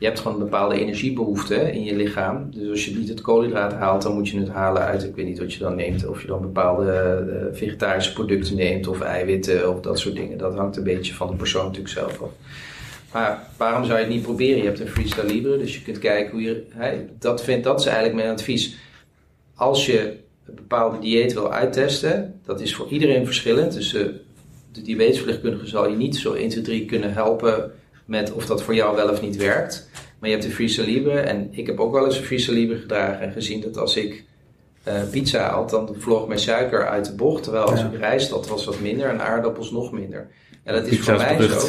je hebt gewoon een bepaalde energiebehoefte in je lichaam. Dus als je niet het koolhydraat haalt, dan moet je het halen uit, ik weet niet wat je dan neemt, of je dan bepaalde eh, vegetarische producten neemt, of eiwitten, of dat soort dingen. Dat hangt een beetje van de persoon natuurlijk zelf af. Maar waarom zou je het niet proberen? Je hebt een freestyle libre, dus je kunt kijken hoe je... Dat, vind, dat is eigenlijk mijn advies. Als je een bepaalde dieet wil uittesten, dat is voor iedereen verschillend. Dus eh, de diabetesverpleegkundige zal je niet zo 1, 2, 3 kunnen helpen met of dat voor jou wel of niet werkt. Maar je hebt de libre en ik heb ook wel eens een libre gedragen en gezien dat als ik eh, pizza had, dan vloog mijn suiker uit de bocht. Terwijl als Ja. ik rijst had, was wat minder en aardappels nog minder. En dat is Pizza voor mij zo.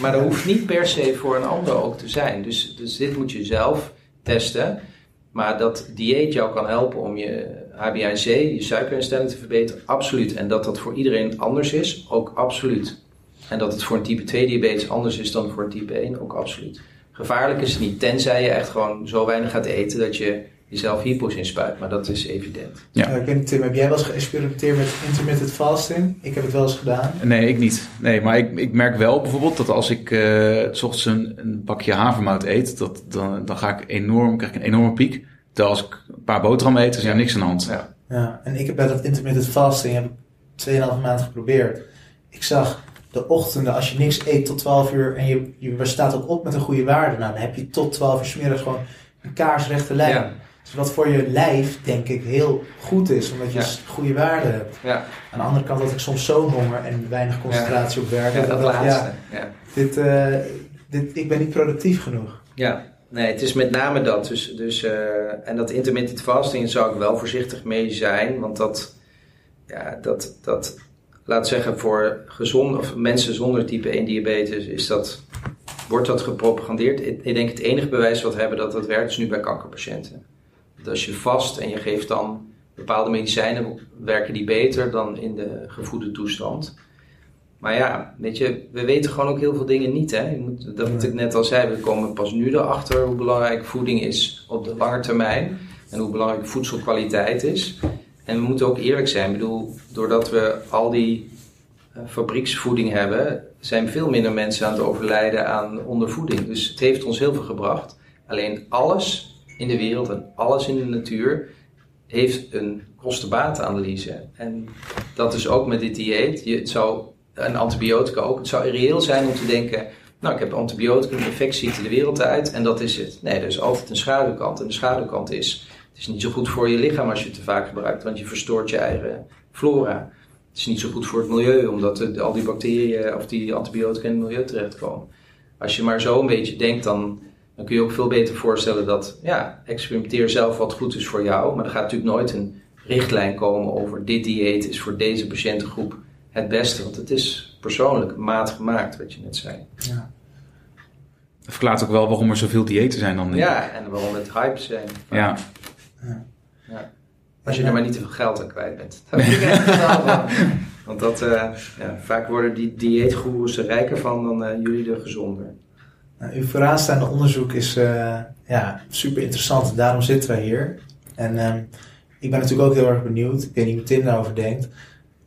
Maar dat hoeft niet per se voor een ander ook te zijn. Dus, dus dit moet je zelf testen. Maar dat dieet jou kan helpen om je HbA1c, je suikerinstelling te verbeteren, absoluut. En dat dat voor iedereen anders is, ook absoluut. En dat het voor een type 2 diabetes anders is dan voor een type 1, ook absoluut. Gevaarlijk is het niet, tenzij je echt gewoon zo weinig gaat eten dat je jezelf hypo's inspuit. Maar dat is evident. Ja. Ik weet niet, Tim, heb jij wel eens geëxperimenteerd met intermittent fasting? Ik heb het wel eens gedaan. Nee, ik niet. Nee, maar ik, ik merk wel bijvoorbeeld dat als ik eh, s ochtends een, een bakje havermout eet, dat, dan, dan ga ik enorm, krijg ik een enorme piek. Terwijl als ik een paar boterhammen eet, is er Ja. niks aan de hand. Ja. Ja, en ik heb bij dat intermittent fasting heb ik 2,5 maand geprobeerd. Ik zag de ochtenden, als je niks eet tot 12 uur en je, je staat ook op met een goede waarde, nou, dan heb je tot 12 uur 's middags gewoon een kaarsrechte lijn. Ja. Dus wat voor je lijf, denk ik, heel goed is, omdat je Ja. goede waarde hebt. Ja, Aan de andere kant had ik soms zo'n honger en weinig concentratie op werk. ja ik dat laatste. Dit, eh, dit, ik ben niet productief genoeg. Ja, nee, het is met name dat. Dus, dus, eh, en dat intermittent fasting zou ik wel voorzichtig mee zijn. Want dat, ja, dat, dat laat zeggen, voor gezond, of mensen zonder type 1 diabetes is dat, wordt dat gepropagandeerd. Ik, denk het enige bewijs wat we hebben dat dat werkt is nu bij kankerpatiënten. Dat als je vast en je geeft dan bepaalde medicijnen, werken die beter dan in de gevoede toestand. Maar ja, weet je, we weten gewoon ook heel veel dingen niet. Hè? Je moet, dat wat ik net al zei, we komen pas nu erachter hoe belangrijk voeding is op de lange termijn. En hoe belangrijk voedselkwaliteit is. En we moeten ook eerlijk zijn. Ik bedoel, doordat we al die eh, fabrieksvoeding hebben, zijn veel minder mensen aan het overlijden aan ondervoeding. Dus het heeft ons heel veel gebracht. Alleen alles in de wereld en alles in de natuur heeft een kostenbatenanalyse. En dat is ook met dit dieet. Je, het zou, en antibiotica ook. Het zou irreëel zijn om te denken... Nou, ik heb antibiotica, een infectieziekte de wereld uit en dat is het. Nee, er is altijd een schaduwkant. En de schaduwkant is... Het is niet zo goed voor je lichaam als je het te vaak gebruikt, want je verstoort je eigen flora. Het is niet zo goed voor het milieu, omdat de- al die bacteriën of die antibiotica in het milieu terechtkomen. Als je maar zo een beetje denkt, dan, dan kun je ook veel beter voorstellen dat, ja, experimenteer zelf wat goed is voor jou. Maar er gaat natuurlijk nooit een richtlijn komen over dit dieet is voor deze patiëntengroep het beste. Want het is persoonlijk maat gemaakt, wat je net zei. Ja. Dat verklaart ook wel waarom er zoveel diëten zijn dan. denk ik. Ja, en waarom het hype zijn. Ja. Ja. Als je er maar niet te veel geld aan kwijt bent. (laughs) Ik echt van. Want dat, eh, ja, vaak worden die dieetgoeroes er rijker van dan eh, jullie er gezonder. Nou, uw vooraanstaande onderzoek is eh, ja, super interessant. Daarom zitten wij hier. En ehm, ik ben natuurlijk ook heel erg benieuwd. Ik weet niet hoe Tim daarover denkt.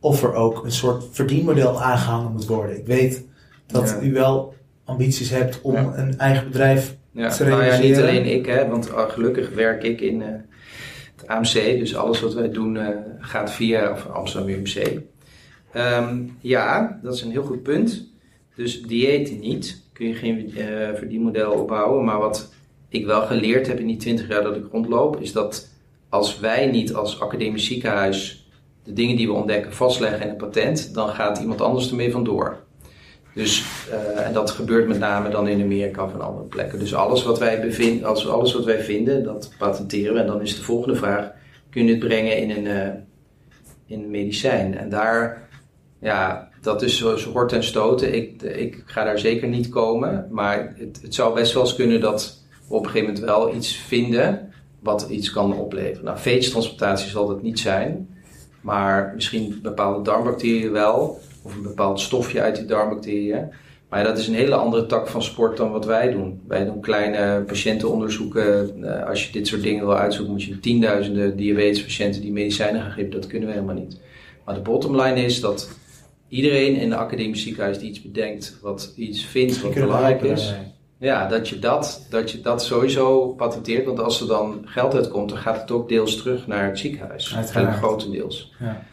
Of er ook een soort verdienmodel aangehangen moet worden. Ik weet dat Ja. u wel ambities hebt om Ja. een eigen bedrijf. Ja, Te nou ja, niet realiseren. alleen ik, hè, want gelukkig werk ik in eh, AMC. Dus alles wat wij doen eh, gaat via Amsterdam UMC. Ehm, ja, dat is een heel goed punt. Dus dieet niet. Kun je geen eh, verdienmodel opbouwen. Maar wat ik wel geleerd heb in die 20 jaar dat ik rondloop, is dat als wij niet als academisch ziekenhuis de dingen die we ontdekken vastleggen in een patent, dan gaat iemand anders ermee vandoor. Dus, uh, en dat gebeurt met name dan in Amerika of in andere plekken. Dus alles wat wij, bevind, als alles wat wij vinden, dat patenteren we. En dan is de volgende vraag, kun je het brengen in een, uh, in medicijn? En daar, ja, dat is zo hort en stoten. Ik, ik ga daar zeker niet komen. Maar het, het zou best wel eens kunnen dat we op een gegeven moment wel iets vinden wat iets kan opleveren. Nou, veetstransplantatie zal dat niet zijn. Maar misschien bepaalde darmbacteriën wel of een bepaald stofje uit die darmbacteriën. Maar dat is een hele andere tak van sport dan wat wij doen. Wij doen kleine patiëntenonderzoeken. Eh, als je dit soort dingen wil uitzoeken, moet je tienduizenden diabetespatiënten die medicijnen gaan geven. Dat kunnen we helemaal niet. Maar de bottom line is dat iedereen in een academisch ziekenhuis die iets bedenkt, wat iets vindt, wat belangrijk is. Ja, dat je dat, dat je dat sowieso patenteert. Want als er dan geld uitkomt, dan gaat het ook deels terug naar het ziekenhuis. Uiteraard. Grotendeels. Ja.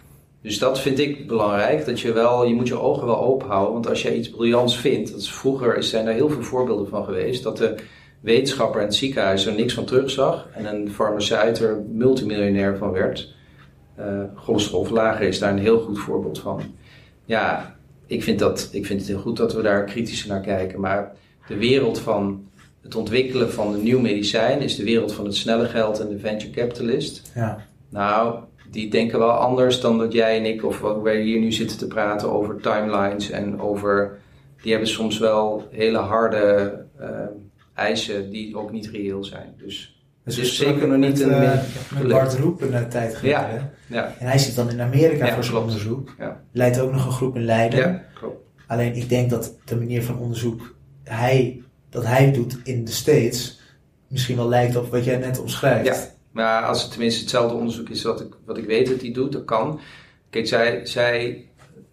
Dus dat vind ik belangrijk. Dat je wel, je moet je ogen wel open houden. Want als jij iets briljants vindt, dat is, vroeger zijn er heel veel voorbeelden van geweest, dat de wetenschapper in het ziekenhuis er niks van terugzag en een farmaceut er multimiljonair van werd. Uh, is daar een heel goed voorbeeld van. Ja, ik vind, dat, ik vind het heel goed dat we daar kritisch naar kijken. Maar de wereld van het ontwikkelen van een nieuw medicijn is de wereld van het snelle geld en de venture capitalist. Ja. Nou, die denken wel anders dan dat jij en ik, of wat wij hier nu zitten te praten over timelines en over. Die hebben soms wel hele harde uh, eisen die ook niet reëel zijn. Dus dus is zeker nog niet een. Uh, met Bart Roep een tijd geleden. Ja, ja. En hij zit dan in Amerika voor zijn onderzoek. Ja. Leidt ook nog een groep in Leiden. Ja, klopt. Alleen ik denk dat de manier van onderzoek hij, dat hij doet in de States misschien wel lijkt op wat jij net omschrijft. Maar als het tenminste hetzelfde onderzoek is wat ik, wat ik weet dat hij doet, dat kan. Kijk, zij, zij,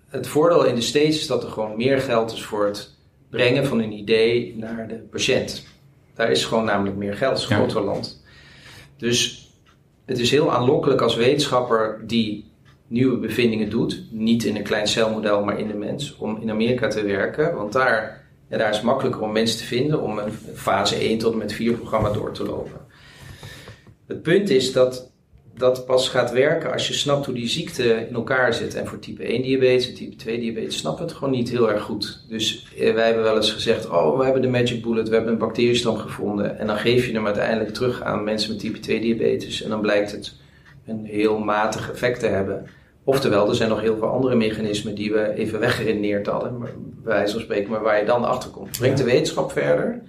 het voordeel in de States is dat er gewoon meer geld is voor het brengen van een idee naar de patiënt. Daar is gewoon namelijk meer geld, het is een groter land. Dus het is heel aanlokkelijk als wetenschapper die nieuwe bevindingen doet, niet in een klein celmodel, maar in de mens, om in Amerika te werken. Want daar, ja, daar is het makkelijker om mensen te vinden om een fase 1 tot en met 4 programma door te lopen. Het punt is dat dat pas gaat werken als je snapt hoe die ziekte in elkaar zit. En voor type 1 diabetes en type 2 diabetes snappen het gewoon niet heel erg goed. Dus eh, wij hebben wel eens gezegd, oh we hebben de magic bullet, we hebben een bacteriestam gevonden. En dan geef je hem uiteindelijk terug aan mensen met type 2 diabetes. En dan blijkt het een heel matig effect te hebben. Oftewel, er zijn nog heel veel andere mechanismen die we even weggeredeneerd hadden, maar, bij wijze van spreken, maar waar je dan achter komt. Brengt de wetenschap verder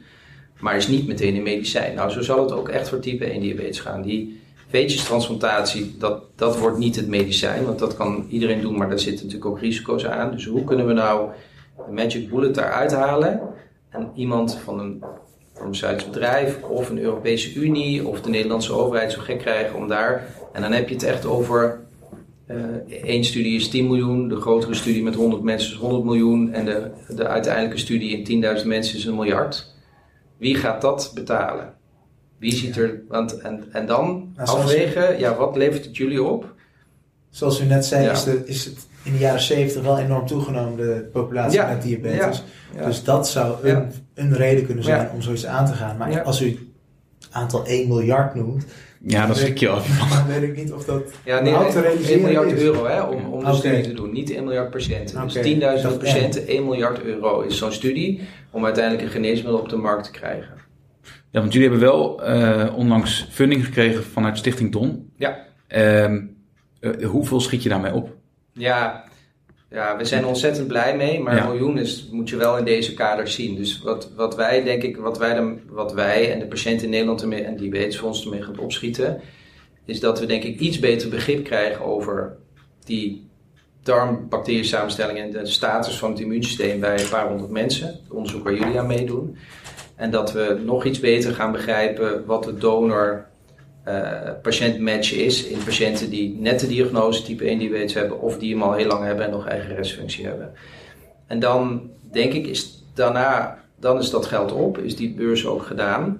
maar is niet meteen een medicijn. Nou, zo zal het ook echt voor type 1 diabetes gaan. Die veetjestransplantatie, dat, dat wordt niet het medicijn, want dat kan iedereen doen, maar daar zitten natuurlijk ook risico's aan. Dus hoe kunnen we nou de magic bullet daaruit halen en iemand van een farmaceutisch bedrijf of een Europese Unie of de Nederlandse overheid zo gek krijgen om daar, en dan heb je het echt over uh, één studie is 10 miljoen, de grotere studie met 100 mensen is 100 miljoen en de, de uiteindelijke studie in 10.000 mensen is een miljard. Wie gaat dat betalen? Wie ziet er, want, en, en dan nou, afwegen, ja, wat levert het jullie op? Zoals u net zei, is, de, is het in de jaren 70 wel enorm toegenomen, de populatie met diabetes. Dus dat zou een, een reden kunnen zijn om zoiets aan te gaan. Maar als u het aantal 1 miljard noemt, ja, dat schrik je af. Dan weet ik niet of dat ja, nee, 1 miljard euro hè, om, om de studie te doen. Niet 1 miljard patiënten. Dus 10.000 patiënten, 1 miljard euro is zo'n studie om uiteindelijk een geneesmiddel op de markt te krijgen. Ja, want jullie hebben wel uh, onlangs funding gekregen vanuit Stichting Don. Ja. Um, uh, hoeveel schiet je daarmee op? Ja, ja, we zijn ontzettend blij mee, maar een miljoen is, moet je wel in deze kader zien. Dus wat, wat wij, denk ik, wat wij, de, wat wij en de patiënten in Nederland ermee, en diabetesfonds ermee gaan opschieten, is dat we denk ik iets beter begrip krijgen over die darmbacterie samenstelling en de status van het immuunsysteem bij een paar honderd mensen. Het onderzoek waar jullie aan meedoen. En dat we nog iets beter gaan begrijpen wat de donor uh, patiëntmatch is in patiënten die net de diagnose type 1 diabetes hebben of die hem al heel lang hebben en nog eigen restfunctie hebben. En dan denk ik is daarna, dan is dat geld op, is die beurs ook gedaan.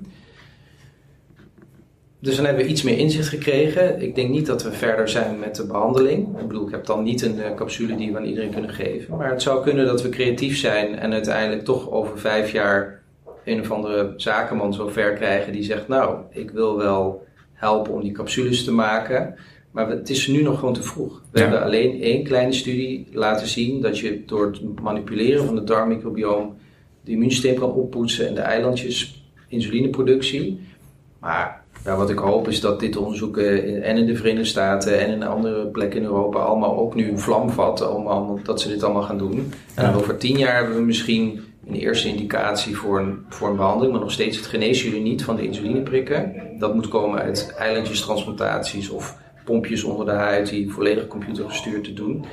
Dus dan hebben we iets meer inzicht gekregen. Ik denk niet dat we verder zijn met de behandeling. Ik bedoel, ik heb dan niet een uh, capsule die we aan iedereen kunnen geven. Maar het zou kunnen dat we creatief zijn en uiteindelijk toch over vijf jaar een of andere zakenman zo ver krijgen die zegt: Nou, ik wil wel helpen om die capsules te maken. Maar het is nu nog gewoon te vroeg. We hebben alleen één kleine studie laten zien dat je door het manipuleren van het darmmicrobioom de immuunsysteem kan oppoetsen en de eilandjes insulineproductie. Maar ja, wat ik hoop is dat dit onderzoek in, en in de Verenigde Staten en in andere plekken in Europa allemaal ook nu een vlam vatten om, dat ze dit allemaal gaan doen. En over tien jaar hebben we misschien een eerste indicatie voor een, voor een behandeling, maar nog steeds het genezen jullie niet van de insulineprikken. Dat moet komen uit eilandjestransplantaties of pompjes onder de huid die volledig computergestuurd te doen.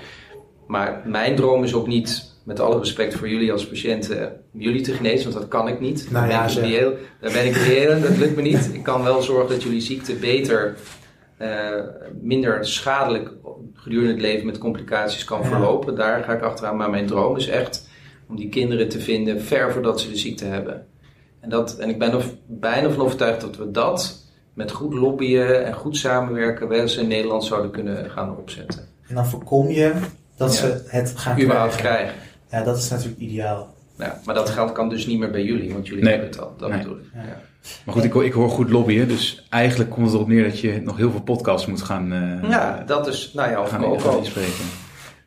Maar mijn droom is ook niet met alle respect voor jullie als patiënten, jullie te genezen, want dat kan ik niet. Nou daar, ben ik reëel, daar ben ik reëel dat lukt me niet. Ik kan wel zorgen dat jullie ziekte beter, uh, minder schadelijk gedurende het leven met complicaties kan verlopen. Daar ga ik achteraan. Maar mijn droom is echt om die kinderen te vinden ver voordat ze de ziekte hebben. En, dat, en ik ben er bijna van overtuigd dat we dat met goed lobbyen en goed samenwerken wel eens in Nederland zouden kunnen gaan opzetten. En dan voorkom je dat ze het gaan Überhaupt krijgen. Ja, dat is natuurlijk ideaal. Ja, maar dat geld kan dus niet meer bij jullie, want jullie hebben het al. Dat bedoel ik. Ja. Maar goed, ik, ik, hoor goed lobbyen, dus eigenlijk komt het erop neer dat je nog heel veel podcasts moet gaan. Uh, ja, dat is, nou ja, of gaan ook al. spreken.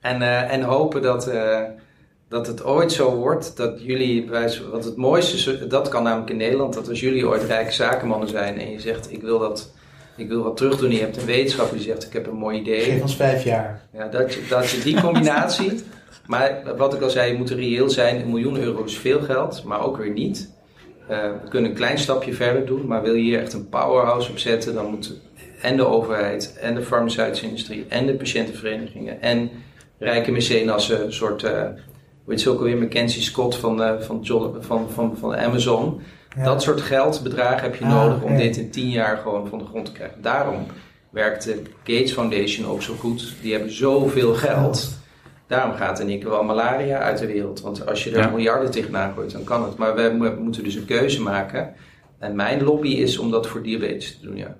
En, uh, en hopen dat, uh, dat het ooit zo wordt dat jullie, wat het mooiste is, dat kan namelijk in Nederland, dat als jullie ooit rijke zakenmannen zijn en je zegt: Ik wil dat ik wil wat terug doen. Je hebt een wetenschapper die zegt, ik heb een mooi idee. Geef ons vijf jaar. Ja, dat, je, dat je die combinatie... (laughs) maar wat ik al zei, je moet reëel zijn. Een miljoen euro is veel geld, maar ook weer niet. Uh, we kunnen een klein stapje verder doen, maar wil je hier echt een powerhouse op zetten, dan moet en de overheid, en de farmaceutische industrie, en de patiëntenverenigingen, en rijke mecenassen, een soort, uh, hoe heet ze ook alweer, Mackenzie Scott van, uh, van, van, van, van Amazon dat soort geldbedragen heb je nodig om dit in tien jaar gewoon van de grond te krijgen. Daarom werkt de Gates Foundation ook zo goed. Die hebben zoveel geld. Daarom gaat in één wel malaria uit de wereld. Want als je er miljarden tegenaan gooit, dan kan het. Maar we moeten dus een keuze maken. En mijn lobby is om dat voor diabetes te doen, ja.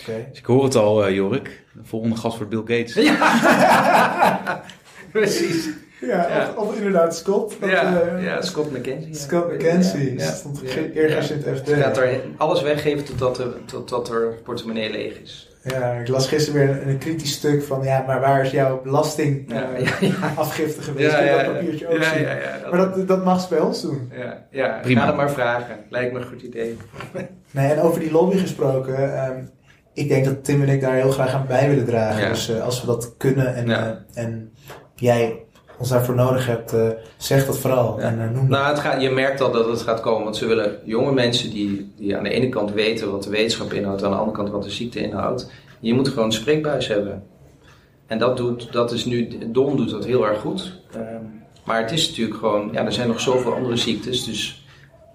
Okay. Dus ik hoor het al, uh, Jorik. De volgende gast wordt Bill Gates. Ja, (laughs) precies. Ja, Of, inderdaad Scott. Dat, ja, uh, ja, Scott McKenzie. Scott McKenzie. Ja, stond ergens in het FD. Gaat er alles weggeven totdat er, totdat er portemonnee leeg is. Ja, ik las gisteren weer een, kritisch stuk van ja, maar waar is jouw belastingafgifte uh, geweest? Ja, dat papiertje ook zien. Dat maar dat, dat mag ze bij ons doen. Ja, ja Prima. ga het maar vragen. Lijkt me een goed idee. nee, en over die lobby gesproken. Um, ik denk dat Tim en ik daar heel graag aan bij willen dragen. Dus uh, als we dat kunnen en, uh, en jij ons daarvoor nodig hebt, uh, zeg dat vooral. En, uh, noem nou, het gaat, je merkt al dat het gaat komen, want ze willen jonge mensen die, die aan de ene kant weten wat de wetenschap inhoudt, aan de andere kant wat de ziekte inhoudt. Je moet gewoon een spreekbuis hebben. En dat, doet, dat is nu, Don doet dat heel erg goed. Uh, maar het is natuurlijk gewoon, ja, er zijn nog zoveel andere ziektes, dus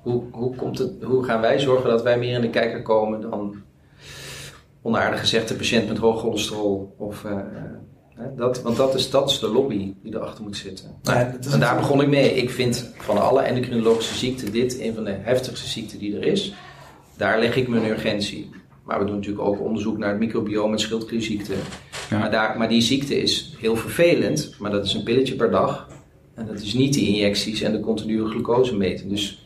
hoe, hoe, komt het, hoe gaan wij zorgen dat wij meer in de kijker komen dan onaardig gezegd de patiënt met hoog cholesterol of uh, dat, want dat is, dat is de lobby die erachter moet zitten. En daar begon ik mee. Ik vind van alle endocrinologische ziekten dit een van de heftigste ziekten die er is. Daar leg ik mijn urgentie. Maar we doen natuurlijk ook onderzoek naar het microbiome en schildklierziekte. Maar, daar, maar die ziekte is heel vervelend, maar dat is een pilletje per dag. En dat is niet de injecties en de continue glucose meten. Dus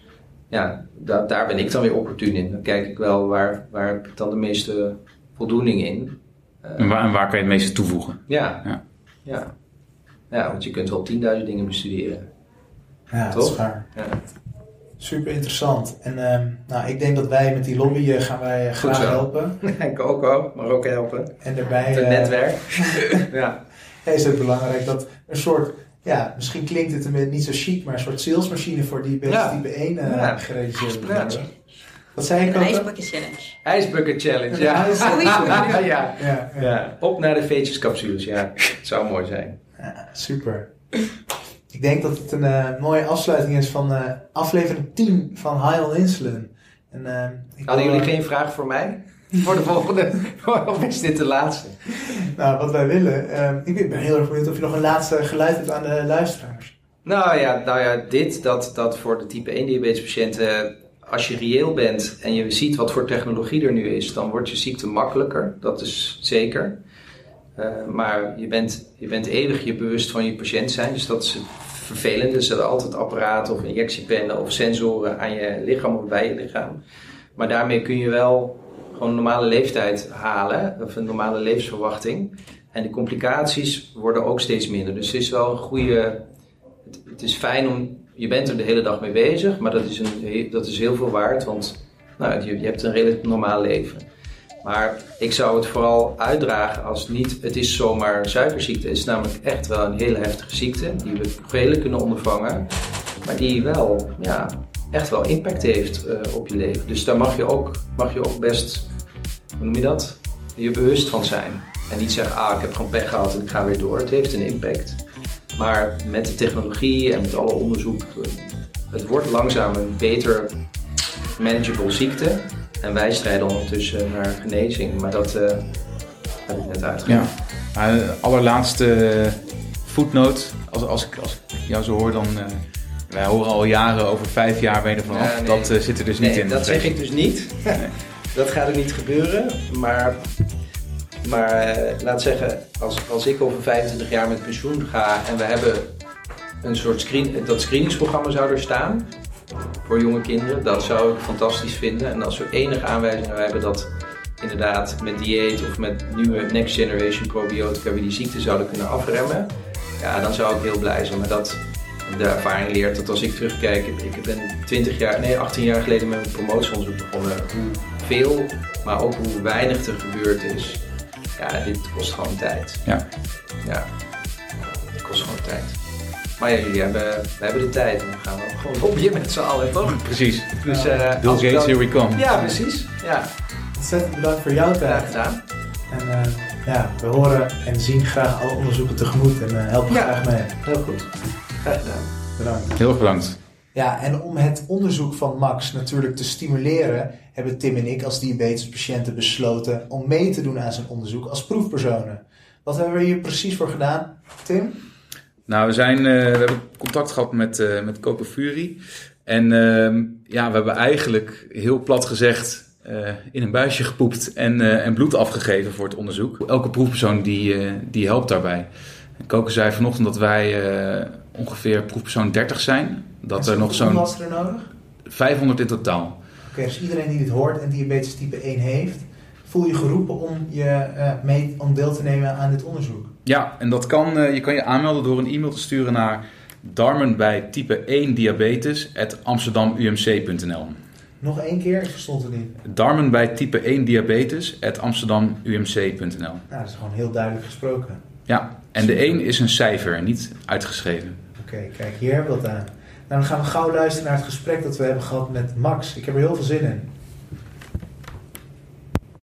ja, da, daar ben ik dan weer opportun in. Dan kijk ik wel waar, waar heb ik dan de meeste voldoening in. En waar, en waar kan je het meeste toevoegen? Ja. ja. ja. Ja, want je kunt wel 10.000 dingen bestuderen. Ja, Toch? dat is waar. Ja. Super interessant. En uh, nou, ik denk dat wij met die lobby uh, gaan wij uh, graag helpen. (laughs) ik ook ook, maar ook helpen. En daarbij... Het eh, netwerk. (laughs) (laughs) ja. is het belangrijk dat een soort... Ja, misschien klinkt het niet zo chic, maar een soort salesmachine voor die ja. type 1 ja. gerealiseerd wordt. Wat zei ik ook? IJsbucket Challenge. IJsbucket Challenge, (laughs) ja. ja. ja. ja. ja. Op naar de veetjescapsules, ja. Het zou mooi zijn. Ja, super. Ik denk dat het een uh, mooie afsluiting is van uh, aflevering 10 van High on Insulin. En, uh, Hadden jullie geen vraag voor mij? voor de volgende? (laughs) of is dit de laatste? Nou, wat wij willen. ik ben heel erg benieuwd of je nog een laatste geluid hebt aan de luisteraars. Nou ja, nou ja dit, dat, dat voor de type 1 diabetes patiënten als je reëel bent en je ziet wat voor technologie er nu is, dan wordt je ziekte makkelijker. Dat is zeker. Uh, maar je bent, je bent eeuwig je bewust van je patiënt zijn. Dus dat is vervelend. Er zitten altijd apparaten of injectiepennen of sensoren aan je lichaam of bij je lichaam. Maar daarmee kun je wel gewoon een normale leeftijd halen, of een normale levensverwachting. En de complicaties worden ook steeds minder. Dus het is wel een goede. Het is fijn om. Je bent er de hele dag mee bezig, maar dat is, een, dat is heel veel waard, want nou, je, je hebt een redelijk normaal leven. Maar ik zou het vooral uitdragen als niet, het is zomaar suikerziekte. Het is namelijk echt wel een hele heftige ziekte die we redelijk kunnen ondervangen. Maar die wel, ja, echt wel impact heeft uh, op je leven. Dus daar mag je, ook, mag je ook best, hoe noem je dat? Je bewust van zijn. En niet zeggen, ah, ik heb gewoon pech gehad en ik ga weer door. Het heeft een impact. Maar met de technologie en met alle onderzoek, eh, het wordt langzaam een beter manageable ziekte. En wij strijden ondertussen naar genezing. Maar dat uh, heb ik net uitgelegd. Ja, allerlaatste footnote. Als, als, ik, als ik jou zo hoor, dan... Uh, wij horen al jaren over vijf jaar ben je er vanaf. dat uh, zit er dus niet in. Dat zeg ik dus niet. (laughs) dat gaat er niet gebeuren. Maar, maar laat zeggen, als, als ik over 25 jaar met pensioen ga en we hebben een soort screen, dat screeningsprogramma zou er staan voor jonge kinderen. Dat zou ik fantastisch vinden. En als we enige aanwijzingen hebben dat inderdaad met dieet of met nieuwe next generation probiotica we die ziekte zouden kunnen afremmen, ja, dan zou ik heel blij zijn. Maar dat, de ervaring leert dat als ik terugkijk, ik ben 20 jaar, nee 18 jaar geleden met een promotieonderzoek begonnen, hoeveel, maar ook hoe weinig er gebeurd is. Ja, dit kost gewoon tijd. Ja. Ja, het kost gewoon tijd. Maar ja, jullie hebben, we hebben de tijd en dan gaan we gewoon lobbyen met z'n allen, toch? (laughs) Precies. Dus, uh, Bill Gates, here we come. Ja, precies. Ja. Ontzettend bedankt voor jouw tijd. gedaan. En uh, ja, we horen en zien graag alle onderzoeken tegemoet en uh, helpen ja. graag mee. Heel goed. Graag gedaan. Bedankt. Heel erg bedankt. Ja, en om het onderzoek van Max natuurlijk te stimuleren, hebben Tim en ik als diabetespatiënten besloten om mee te doen aan zijn onderzoek als proefpersonen. Wat hebben we hier precies voor gedaan, Tim? Nou, we, zijn, uh, we hebben contact gehad met, uh, met Fury. En uh, ja, we hebben eigenlijk heel plat gezegd uh, in een buisje gepoept en, en bloed afgegeven voor het onderzoek. Elke proefpersoon die, die helpt daarbij. En Coco zei vanochtend dat wij ongeveer proefpersoon 30 zijn. Dat er nog zo'n. was er nodig? 500 in totaal. Oké, okay, dus iedereen die dit hoort en diabetes type 1 heeft, voel je geroepen om, je, mee, om deel te nemen aan dit onderzoek? Ja, en dat kan, uh, je kan je aanmelden door een e-mail te sturen naar darmen bij type 1 diabetes amsterdamumc.nl. Nog één keer, ik verstond het niet. Darmen bij type 1 diabetes amsterdamumc.nl. Nou, dat is gewoon heel duidelijk gesproken. Ja, en de 1 is een cijfer, niet uitgeschreven. Oké, kijk, hier hebben we aan. Nou, dan gaan we gauw luisteren naar het gesprek dat we hebben gehad met Max. Ik heb er heel veel zin in.